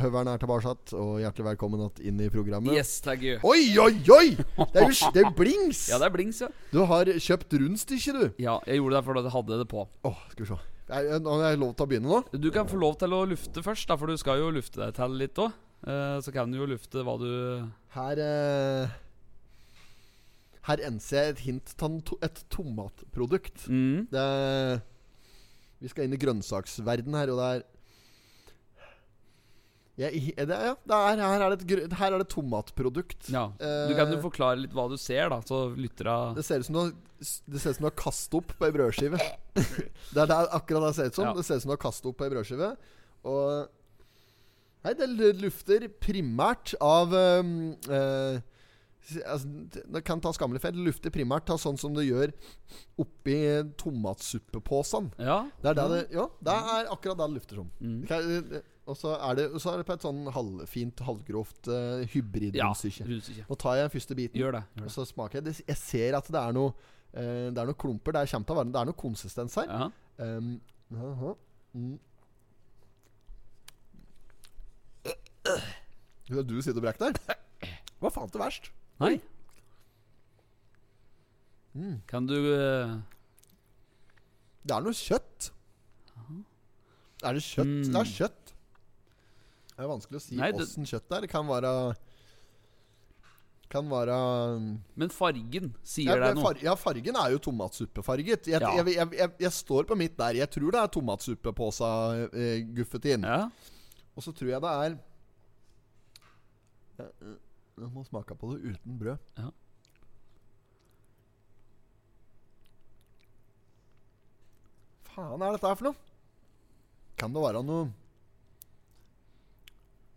Høveren er tilbake, og hjertelig velkommen inn i programmet. Yes, thank you. Oi, oi, oi! Det er jo det er blings! Ja, det er blings, ja. Du har kjøpt rundstykke, du. Ja, jeg gjorde det fordi jeg hadde det på. Åh, skal vi se. Er, nå har jeg lov til å begynne nå? Du kan få lov til å lufte først, da, for du skal jo lufte deg til litt òg. så kan du jo lufte hva du Her eh, Her enser jeg et hint til et tomatprodukt. mm. Det vi skal inn i grønnsaksverden her, og det er jeg, det ja, det er, her, er det et, her er det et tomatprodukt. Ja. Du kan jo Eh, forklare litt hva du ser, da, så lyttera Det ser ut som du har Det ser ut som du har kastet opp på ei brødskive. det er det, akkurat det ser ut som. Ja. Det ser ut som du har kastet opp på ei brødskive. Og Nei, det lufter primært av um, uh, altså, Det kan ta skammelig feil. Det lufter primært av sånn som det gjør oppi tomatsuppepåsen. Ja. Det er det det Ja, det er akkurat det det lufter som. Mm. Det kan- det- Og så er, det, så er det på et sånn halvfint, halvgrovt uh, Ja, hybridrundstykke. Ja, Nå tar jeg den første biten. Gjør det. Gjør Og så smaker jeg det, Jeg ser at det er noe uh, Det er noen klumper. Det er, kommer til å være Det er noe konsistens her. Ja. Um, jaha. mm. Du sitter og brekker der? Hva faen til verst? Nei. Mm. Kan du uh... Det er noe kjøtt. Er det kjøtt? Mm. Det er kjøtt. Det er vanskelig å si Nei, det- åssen kjøtt det er. Det kan være Kan være Men fargen ja, sier deg noe. far, ja, fargen er jo tomatsuppefarget. Jeg, Ja. jeg, jeg, jeg, jeg står på mitt der. Jeg tror det er tomatsuppepåsa eh, guffet inn. Ja. Og så tror jeg det er Jeg, jeg må smake på det uten brød. Ja. Faen er dette her for noe? Kan det være noe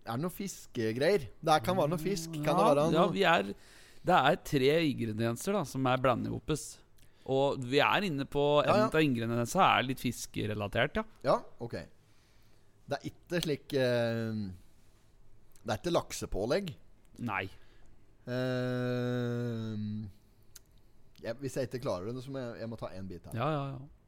Er det noe fiskegreier? Det kan være noe fisk. Kan det være ja, noe vi er Det er tre ingredienser da som er blandet oppes. Og vi er inne på En Ja, ja. av ingrediensene er litt fiskerelatert, ja. Ja, ok. Det er ikke slik uh, Det er ikke laksepålegg. Nei. Uh, jeg, hvis jeg ikke klarer det, så må jeg, jeg må ta én bit her. Ja, ja, ja.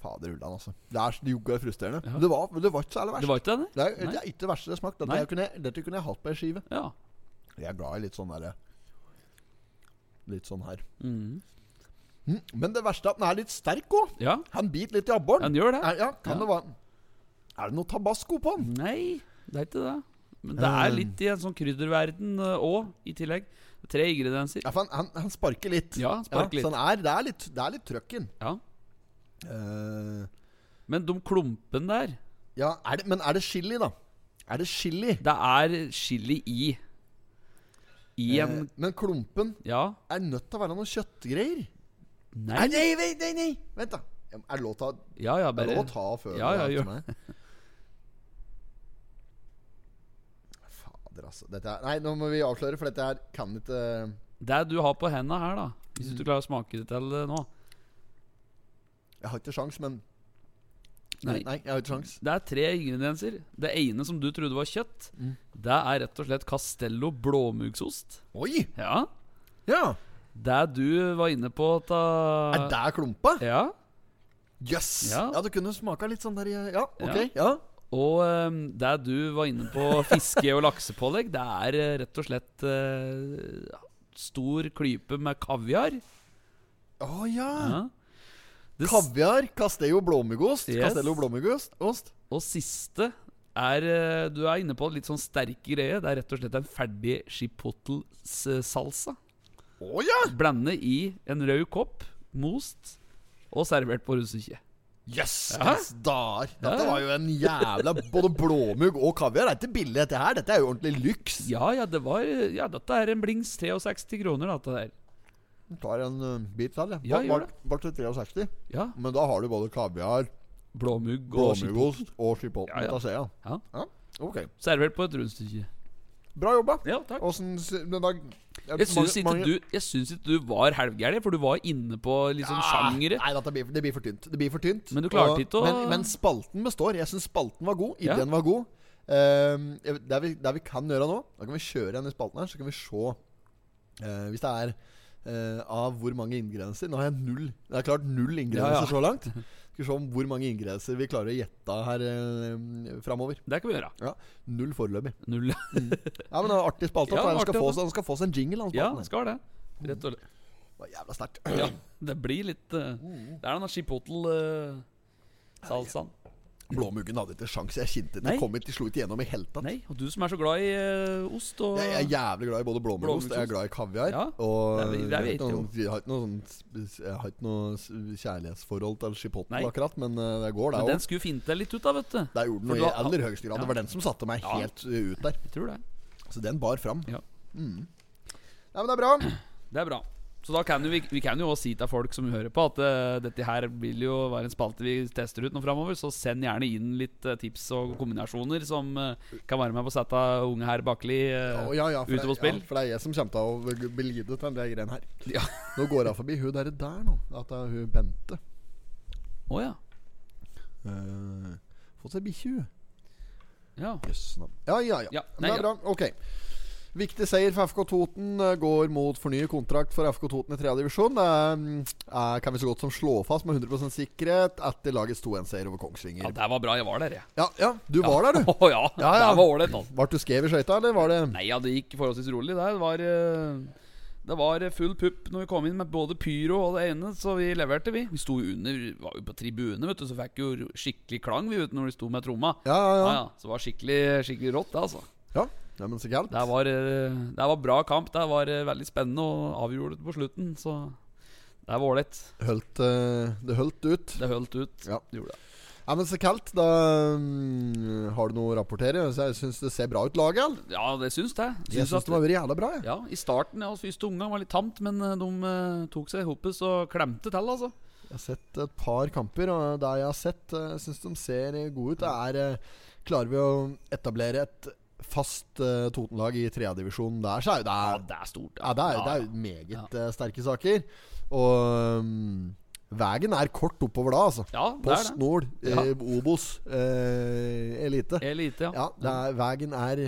Fader ullan, altså. Det er så jogga frustrerende. Ja. Det, var, det var ikke så særlig verst. Det var ikke det? Det er, det er ikke det verste det smakte. smakt. Dette, kunne jeg, dette kunne jeg hatt på ei skive. Ja. Jeg er glad i litt sånn derre Litt sånn her. Mm, Men det verste er at den er litt sterk òg. ja. Han biter litt i abboren. Han gjør det. Er, ja, kan Ja. det være Er det noe tabasco på den? Nei, det er ikke det. Men det er Um. litt i en sånn krydderverden òg, i tillegg. Tre ingredienser. Ja, for han, han, han sparker litt. Ja, han sparker ja, litt. han er, det er litt Det er litt trøkken. Ja. Eh, Men de klumpene der Ja, er det, Men er det chili, da? Er det chili? Det er chili i. I Eh, en men klumpen Ja? er nødt til å være noe kjøttgreier. Nei? Nei, nei, nei, nei, nei. Vent, da. Er det lov til å Ja, ja, bare er det lov å ta før Ja, ja, gjør det? Fader, altså. Dette er, nei, nå må vi avsløre, for dette her kan ikke Det du har på henda her, da Hvis du klarer å smake det til nå Jeg har ikke sjans, men Nei. Nei, jeg har ikke sjans. Det er tre ingredienser. Det ene som du trodde var kjøtt, Mm. det er rett og slett Castello blåmuggsost. Oi! Ja. Ja. Det du var inne på ta... Er det klumpa? Ja. Jøss! Ja. Ja. det kunne smaka litt sånn der Ja, ok. Ja. Ja. Og um, det du var inne på fiske- og laksepålegg, det er eh, rett og slett uh, stor klype med kaviar. Å ja. Ja. Det Kaviar, Castello blåmuggost. Yes. Castello blåmuggost. Ost. Og siste er eh, Du er inne på litt sånn sterke greie. Det er rett og slett en ferdig chipotle-salsa. Oh, ja! Blande i en rød kopp, most, og servert på russekje. Jøss! Ja. Yes, dager. Dette var jo en jævla Både blåmugg og kaviar er ikke billig, dette her. Dette er jo ordentlig lyks. Ja, ja, det var Ja, dette er en blings 63 kroner, dette der. Tar en uh, bit til, jeg. Ja, gjør det. Bare til 63. Ja. Men da har du både kaviar, Blåmugg og blåmuggost og chipotle. Ja, ja. Ja, ja. Ja. ja. Ok. Servert på et rundstykke. Bra jobba. Ja, takk. Åssen Jeg syns ikke, du, jeg syns ikke du var halvgæren, for du var inne på liksom ja, sjangere. Nei, det blir, det blir for tynt. Det blir for tynt Men du klarte Og- ikke å- men, men spalten består. Jeg syns spalten var god. Ja. Ideen var god. Um, det, vi, det vi kan gjøre nå, Da kan vi kjøre igjen i spalten her, så kan vi se uh, Hvis det er eh, av hvor mange ingredienser Nå har jeg null Det er klart null ingredienser Ja, ja. så langt. Skal vi se om hvor mange ingredienser vi klarer å gjette her uh, framover. Det kan vi gjøre. Ja, null foreløpig. Null. Ja, men det er artig spalte. Ja, han, skal få, han skal få seg en jingle. Han, Ja, skal det. Rett og slett. det var jævla sterkt. Ja, det blir litt uh, Det er den chipotle-salsaen. Blåmuggen hadde ikke sjans. Jeg kjente den den kom ikke, slo ikke gjennom i hele tatt. Nei, og du som er så glad i uh, ost og Jeg er jævlig glad i både blåmuggost Jeg er glad i kaviar. Ja, og det det jeg, har ikke ikke, noen, jeg har ikke noe, sånn jeg har ikke noe kjærlighetsforhold til chipotten akkurat, men eh, det går, det òg. den skulle finte deg litt ut, da, vet du. Det gjorde den i aller høyeste grad. Ja. Det var den som satte meg Ja. helt uh, ut der. Jeg tror det. Så den bar fram. Ja. Mm. Nei, men det er bra. Det er bra. Så da kan vi, vi kan jo også si til folk som hører på, at uh, dette her vil jo være en spalte vi tester ut nå framover. Så send gjerne inn litt uh, tips og kombinasjoner som uh, kan være med på å sette unge her Bakli uh, Å, ja, ja, ute på spill. ja, for det er jeg som kommer til å bli lidet til de greiene her. Ja. Nå går jeg forbi hun der, der nå. At det er hun Bente. Å ja. Uh, fått seg bikkje, hun. ja. Navn. Ja, ja, ja. Ja, nei, det er bra. Ok. Viktig seier for FK Toten. eh, Går mot fornyet kontrakt for FK Toten i tredje divisjon. Er, mm, er, kan vi så godt som slå fast med 100% sikkerhet etter lagets 2-1-seier over Kongsvinger. ja, det var bra. Jeg var der, jeg. Ja, ja, du var der, du. Å ja. Ja, ja. Det var ålreit, altså. Ble du skrevet i skøyta, eller var det Nei, ja, det gikk forholdsvis rolig der. Det var, eh, det var full pupp når vi kom inn med både pyro og det ene, så vi leverte, vi. Vi sto under, var jo på tribune, vet du, så fikk jo skikkelig klang vi vet, når vi sto med tromma. Ja, ja, Ja, ja. ja, Så det var skikkelig, skikkelig rått, det, altså. ja. Nei, men så galt. Det var, eh, det var bra kamp. Det var eh, veldig spennende og avgjorde det på slutten, så det var ålreit. Eh, det holdt ut. Det holdt ut. Ja. Det gjorde det. Ja, men så kaldt. Da um, har du noe å rapportere? Jeg syns det ser bra ut, laget. eller? Ja, det syns jeg. Jeg syns at- det var jævla bra. Jeg. Ja, I starten, ja, første omgang var litt tamt, men de uh, tok seg i hopet og klemte til, altså. Jeg har sett et par kamper, og det jeg har sett, uh, syns de ser gode ut. Det er uh, Klarer vi å etablere et fast uh, Totenlag i tredjedivisjon der, så er jo det Ja, er, det er stort. ja, det er, det er meget eh, sterke saker. Og um, veien er kort oppover da, altså. Ja, det er Post det. Nord, Ja. eh, Obos, eh, Elite. Elite, ja. Ja, er, veien er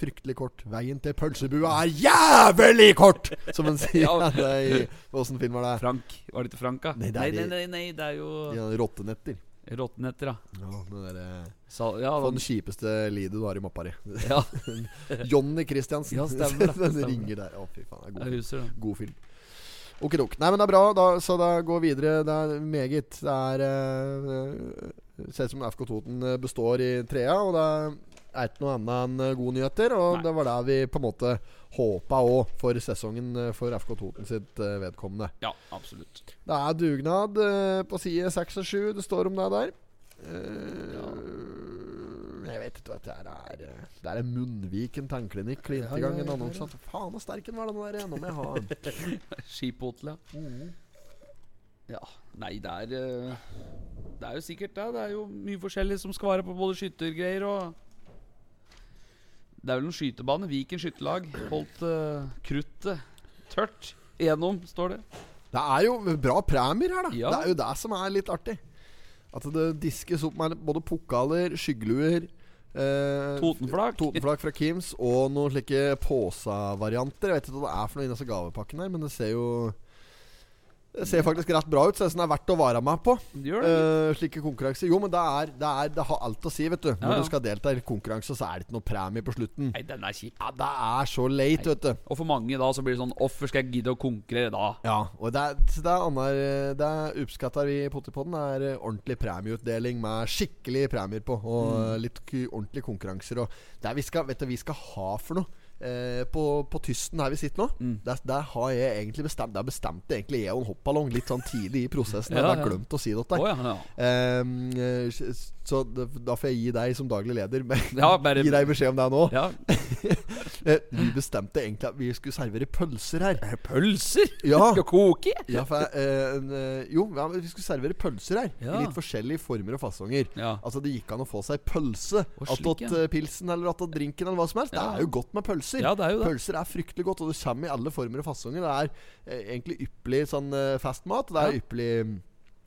fryktelig kort. Veien til pølsebua er jævlig kort! Som en sier. Ja. Det er i- Åssen film var det? Frank. Var det ikke Frank, da? Nei, det nei, er nei, nei, nei, det er jo Ja, Rottenetter. Råtnetter, ja. Ja, det der, eh, Sa, ja, Få den, den kjipeste lidet du har i mappa di. ja, Johnny Christiansen. Ja, stemmer det, den stemmer. ringer der. Å, fy faen. Det er jeg god, husker det. god film. Okidok. Nei, men det er bra, da, så da går videre. Det er meget. Det er uh, Ser ut som FK Toten eh, består i trea, og det er ikke noe annet enn eh, gode nyheter. Og Nei. det var det vi på en måte håpa òg for sesongen eh, for FK Toten sitt eh, vedkommende. Ja, absolutt. Det er dugnad på side 6 og 7. Det står om det der. Ja. Jeg vet ikke hva det er. Det er, det er en Munnviken tannklinikk. Klinte i gang en annonse. Faen, så sterk den var, den der. Nå må jeg ha den. Skiphotel, ja. Ja, nei, det er Det er jo sikkert det. Det er jo mye forskjellig som skal være på både skyttergreier og Det er vel noen skytebane. Viken skytterlag holdt uh, kruttet tørt gjennom, står det. Det er jo bra premier her, da. Ja. Det er jo det som er litt artig. At det diskes opp med både pokaler, skyggeluer eh, Totenflak. Totenflak fra Kims og noen slike Påsa-varianter. Jeg vet ikke hva det er for noe i disse gavepakken her, men det ser jo Det ser faktisk rett bra ut. så den det er verdt å være med på. Eh, slike konkurranser. Jo, men det, er, det, er, det har alt å si, vet du. Når Ja, ja. du skal delta i konkurranse, så er det ikke noe premie på slutten. Nei, den er kjip. Ja, Det er så late, vet du. Og for mange da så blir det sånn Hvorfor skal jeg gidde å konkurrere da? Ja, og det er, det er, annar, det er oppskatter vi i Pottipodden. Det er eh, ordentlig premieutdeling med skikkelig premier på. Og mm. litt ordentlige konkurranser. Og det er vi skal, vet du, vi skal ha for noe. Eh, på, på Tysten her vi sitter nå, der, der har jeg egentlig bestemt Der bestemte egentlig jeg og en hoppballong litt sånn tidlig i prosessen. Jeg har ja. glemt å si det til deg. ja, ja. Ehm, eh, så da får jeg gi deg som daglig leder Ja, bare- Gi deg beskjed om det nå. ja. Eh, vi bestemte egentlig at vi skulle servere pølser her. Pølser? Ja. Skal koke? Ja, for, eh, eh, jo, ja, vi skulle servere pølser her. I litt forskjellige former og fasonger. Altså Det gikk an å få seg pølse attåt ja. eh, pilsen eller attåt drinken eller hva som helst. Det er jo godt med pølser. Ja, det er jo det. Pølser er fryktelig godt, og det kommer i alle former og fasonger. Det er eh, egentlig ypperlig sånn festmat. Det er ypperlig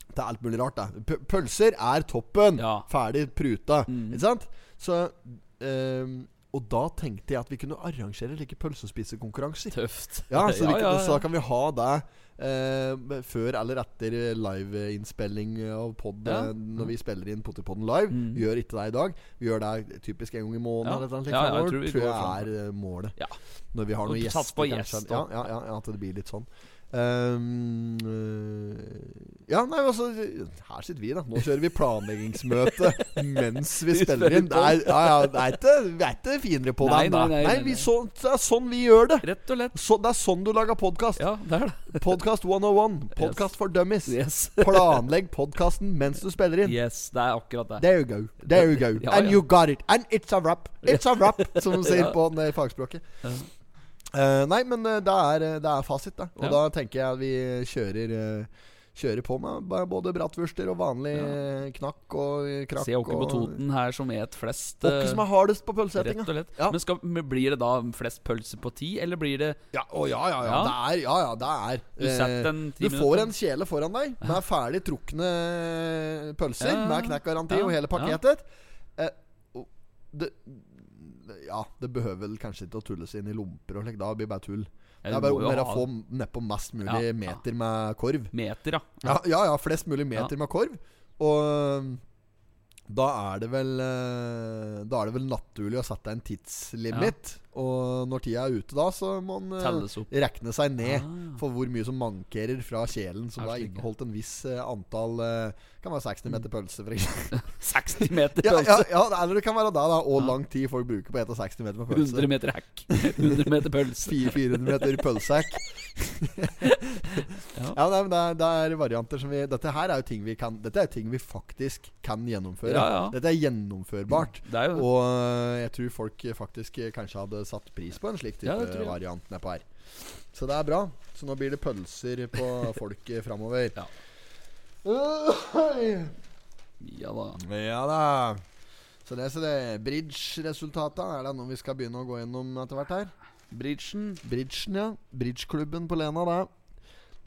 mm, Det er alt mulig rart, da. P pølser er toppen. Ja. Mm. Ferdig pruta. Ikke sant? Så um, Og da tenkte jeg at vi kunne arrangere like pølsespisekonkurranser. Tøft. Ja, så, vi, ja, ja, så da kan vi ha det eh, før eller etter liveinnspilling av pod når vi spiller inn Potterpodden live. Mm. Vi gjør ikke det i dag. Vi gjør det typisk en gang i måneden. Ja. Eller Ja, jeg tror tror jeg er eh, målet. Ja. Når vi har noen gjester. sats på gjest, ja, ja, ja, ja, at det blir litt sånn. Øh, ja, nei, altså Her sitter vi, da. Nå kjører vi planleggingsmøte mens vi spiller inn. Er, ja, ja, det er ikke, vi er ikke finere på det enn det. nei, nei, nei, nei. så, det er sånn vi gjør det. Rett og lett. Så, det er sånn du lager podkast. Ja, det er det. Podcast 101. Podcast for dummies. Yes. Planlegg podkasten mens du spiller inn. Yes, det er akkurat det. There you go. There you go. And you got it. And it's a wrap. It's a wrap, som de sier på den, fagspråket. Eh, nei, men eh, det, er, eh, det er fasit, da. Og Ja. da tenker jeg at vi kjører eh, Kjører på med både bratwurster og vanlig ja. knakk og eh, krakk. Se Åkke på Toten her som et flest Åkke eh, som er hardest på lett. Ja. Men, skal, blir det da flest pølser på ti, eller blir det Ja, å, ja, ja, ja. Det er Ja, ja, det er Du en Du får en kjele foran deg med ferdig trukne pølser med knekkgaranti og hele pakketet. Eh, det Ja, det behøver vel kanskje ikke å tulles inn i lomper og slik. Da blir det bare tull. Ja, Det er bare om jo å gjøre ha å få nedpå mest mulig Ja, meter med korv. meter, ja? Ja, ja, ja, flest mulig meter med korv. Og da er det vel eh, Da er det vel naturlig å sette en tidslimit. Og når tida er ute da, så må man regne rekne seg ned Ah. for hvor mye som mankerer fra kjelen, som Ja, da inneholdt en viss eh, antall eh, Kan være 60 meter pølse, for eksempel. 60 meter ja, ja, pølse. ja, eller det kan være det, da. Og Ja. lang tid folk bruker på å ete 60 meter med pølse. 100 meter hekk. 100 meter pølse. 400 meter pølsehack. Ja. ja, nei, men det er, det er varianter som vi Dette her er jo ting vi kan Dette er ting vi faktisk kan gjennomføre. Ja. Dette er gjennomførbart. Det er Og øh, jeg tror folk faktisk øh, kanskje hadde satt pris på en slik type Ja, variant nedpå her. Så det er bra. Så nå blir det pølser på folk øh, framover. Ja. Ja da. ja da. Så det er det. Bridge-resultatene, er det noe vi skal begynne å gå gjennom etter hvert her. Bridgen. Bridgen, ja. Bridgeklubben på Lena, det.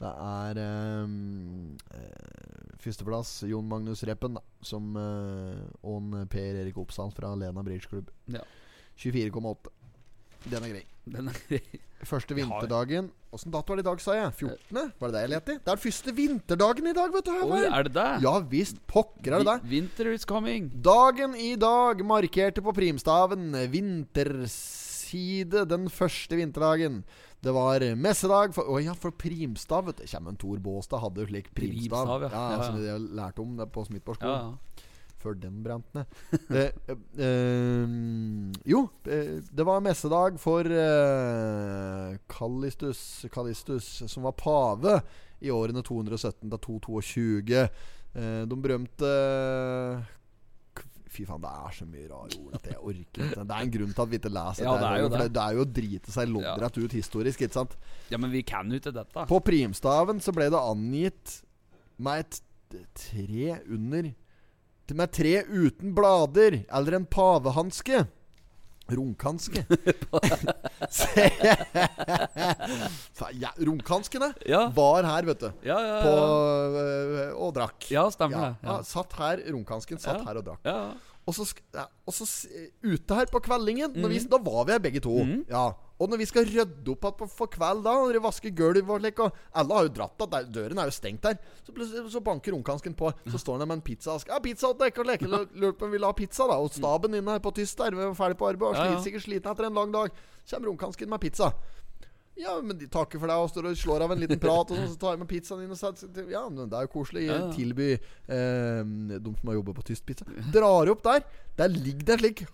Det er ehm, eh, førsteplass Jon Magnus Reppen, da, som eh, og Per Erik Oppsal fra Lena Bridgeklubb. Ja. 24,8. Den er grei. Den er grei. Første vinterdagen Åssen dato er det i dag, sa jeg? 14.? Var det det jeg lette i? Det er den første vinterdagen i dag, vet du. Oi, er det det? Ja visst, pokker er det det. Winter is coming. Dagen i dag markerte på primstaven vinterside den første vinterdagen. Det var messedag for Å ja, for primstav. vet du. Kjem en Tor Båstad hadde jo slik primstav. Primstav, ja. ja. Som vi lærte om det på Smithborg skole. ja. Før den brant ned. eh, eh, jo, eh, det var messedag for eh, Callistus, Callistus, som var pave i årene 217 til 222. Eh, de berømte Fy faen, det er så mye rare ord at jeg orker ikke. Det er en grunn til at vi ikke leser Ja, dette. det er jo det. det er jo å drite seg loddrett ut historisk, ikke sant? Ja, men vi kan jo ikke dette. På primstaven så ble det angitt med et tre under Med tre uten blader, eller en pavehanske. Runkhanske. Se. Ja, Runkhanskene Ja, var her, vet du. ja, ja. På, ja. øh, og drakk. ja stemmer Ja, det. ja, Ja. satt her, runkansken satt Ja. her og drakk. Og så, ja, og så ute her på kveldingen når vi, Mhm. Da var vi her begge to. Mm. Ja Og når vi skal rydde opp igjen for kveld da, når dere vasker gulv og slik, og alle har jo dratt av, døren er jo stengt der, så så banker ungkansken på. Så står han der med en pizzask. Ja, pizza til dere og leke. Lurer på om vi vil ha pizza, da. Og staben inne her på tyst der, vi er ferdig på arbeid og Ja, ja. sikkert sliten etter en lang dag. Kommer ungkansken med pizza. Ja, men de takker for deg og står og slår av en liten prat, og sånn, så tar jeg med pizzaen inn og setter Ja, men det er jo koselig. Ja. Tilby eh, de som har jobbet på tyst pizza. Drar opp der. Der ligger det en slik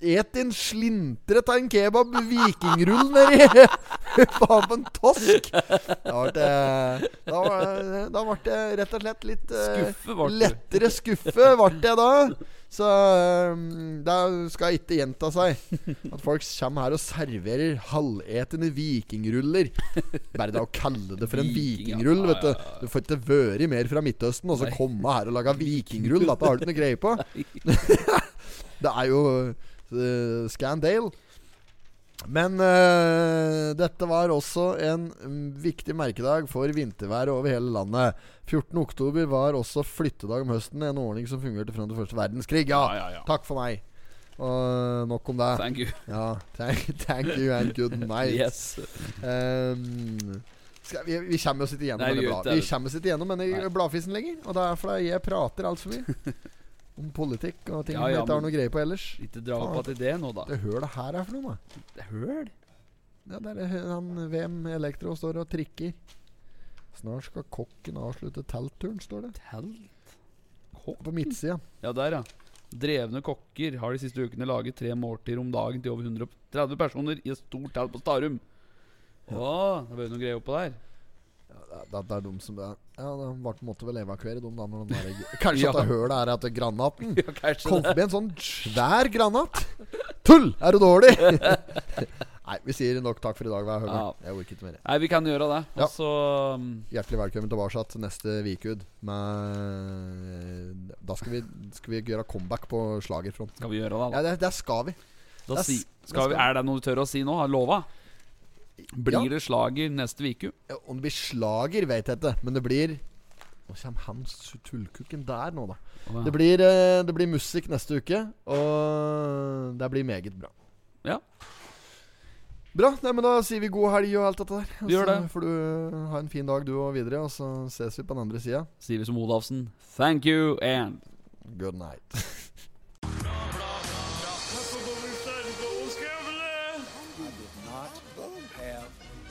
Et en slintret av en kebab vikingrull nedi Faen på en tosk! Da ble det Da var det- da ble det rett og slett litt eh, Skuffe ble du. Lettere skuffe ble jeg da. Så eh, det skal ikke gjenta seg at folk kommer her og serverer halvetende vikingruller. Bare det å kalle det for en vikingrull, vet du. Du får ikke vært mer fra Midtøsten og så komme her og lage vikingrull. Dette har du ikke noe greie på. det er jo uh, Scandale. Men eh, dette var også en mm, viktig merkedag for vintervær over hele landet. 14. oktober var også flyttedag om høsten, en ordning som fungerte fram til første verdenskrig. Ja, Ja, ja, takk for meg. Og nok om det. Thank you. Ja, thank, thank you and good night. Yes. Um, vi, vi kommer oss ikke igjennom Nei, vi kommer oss ikke igjennom denne Nei. bladfisen lenger. Og det er fordi jeg prater altfor mye. Om politikk og ting Ja, vi ikke har noe greie på ellers. Ikke dra opp til det nå, da. Det hølet her er for noe, da. Det høl. Ja, der er han VM Elektro står og trikker. Snart skal kokken avslutte teltturen, står det. Telt. På midtsida. Ja, der, ja. Drevne kokker har de siste ukene laget tre måltider om dagen til over 130 personer i et stort telt på Starum. Å, det var jo noe greier oppå der. Ja, det, er- det er de som det er. Ja, de ble, måtte vel evakuere dem da. Når den der, kanskje Ja. at det hølet er at det er granaten Ja, kom med en sånn svær granat. Tull! Er du dårlig? Nei, vi sier nok takk for i dag. Ja. Jeg orker ikke mer. Nei, vi kan gjøre det. Ja. Også, um, Hjertelig velkommen tilbake neste Vikud. Med Da skal vi, skal vi gjøre comeback på slagerfronten. skal vi gjøre det. Ja, det, det skal vi. Da det si, det skal vi, er det noe du tør å si nå? Lova? Blir Ja. det slager neste uke? Ja, Om det blir slager, vet jeg ikke. Men det blir Nå kommer han tullkukken der nå, da. Det blir, eh, det blir musikk neste uke, og det blir meget bra. Ja. Bra. Nei, men Da sier vi god helg og alt dette der. Vi gjør Så det. får du ha en fin dag, du og videre. Og så ses vi på den andre sida. Sier vi som Olafsen. Thank you and Good night.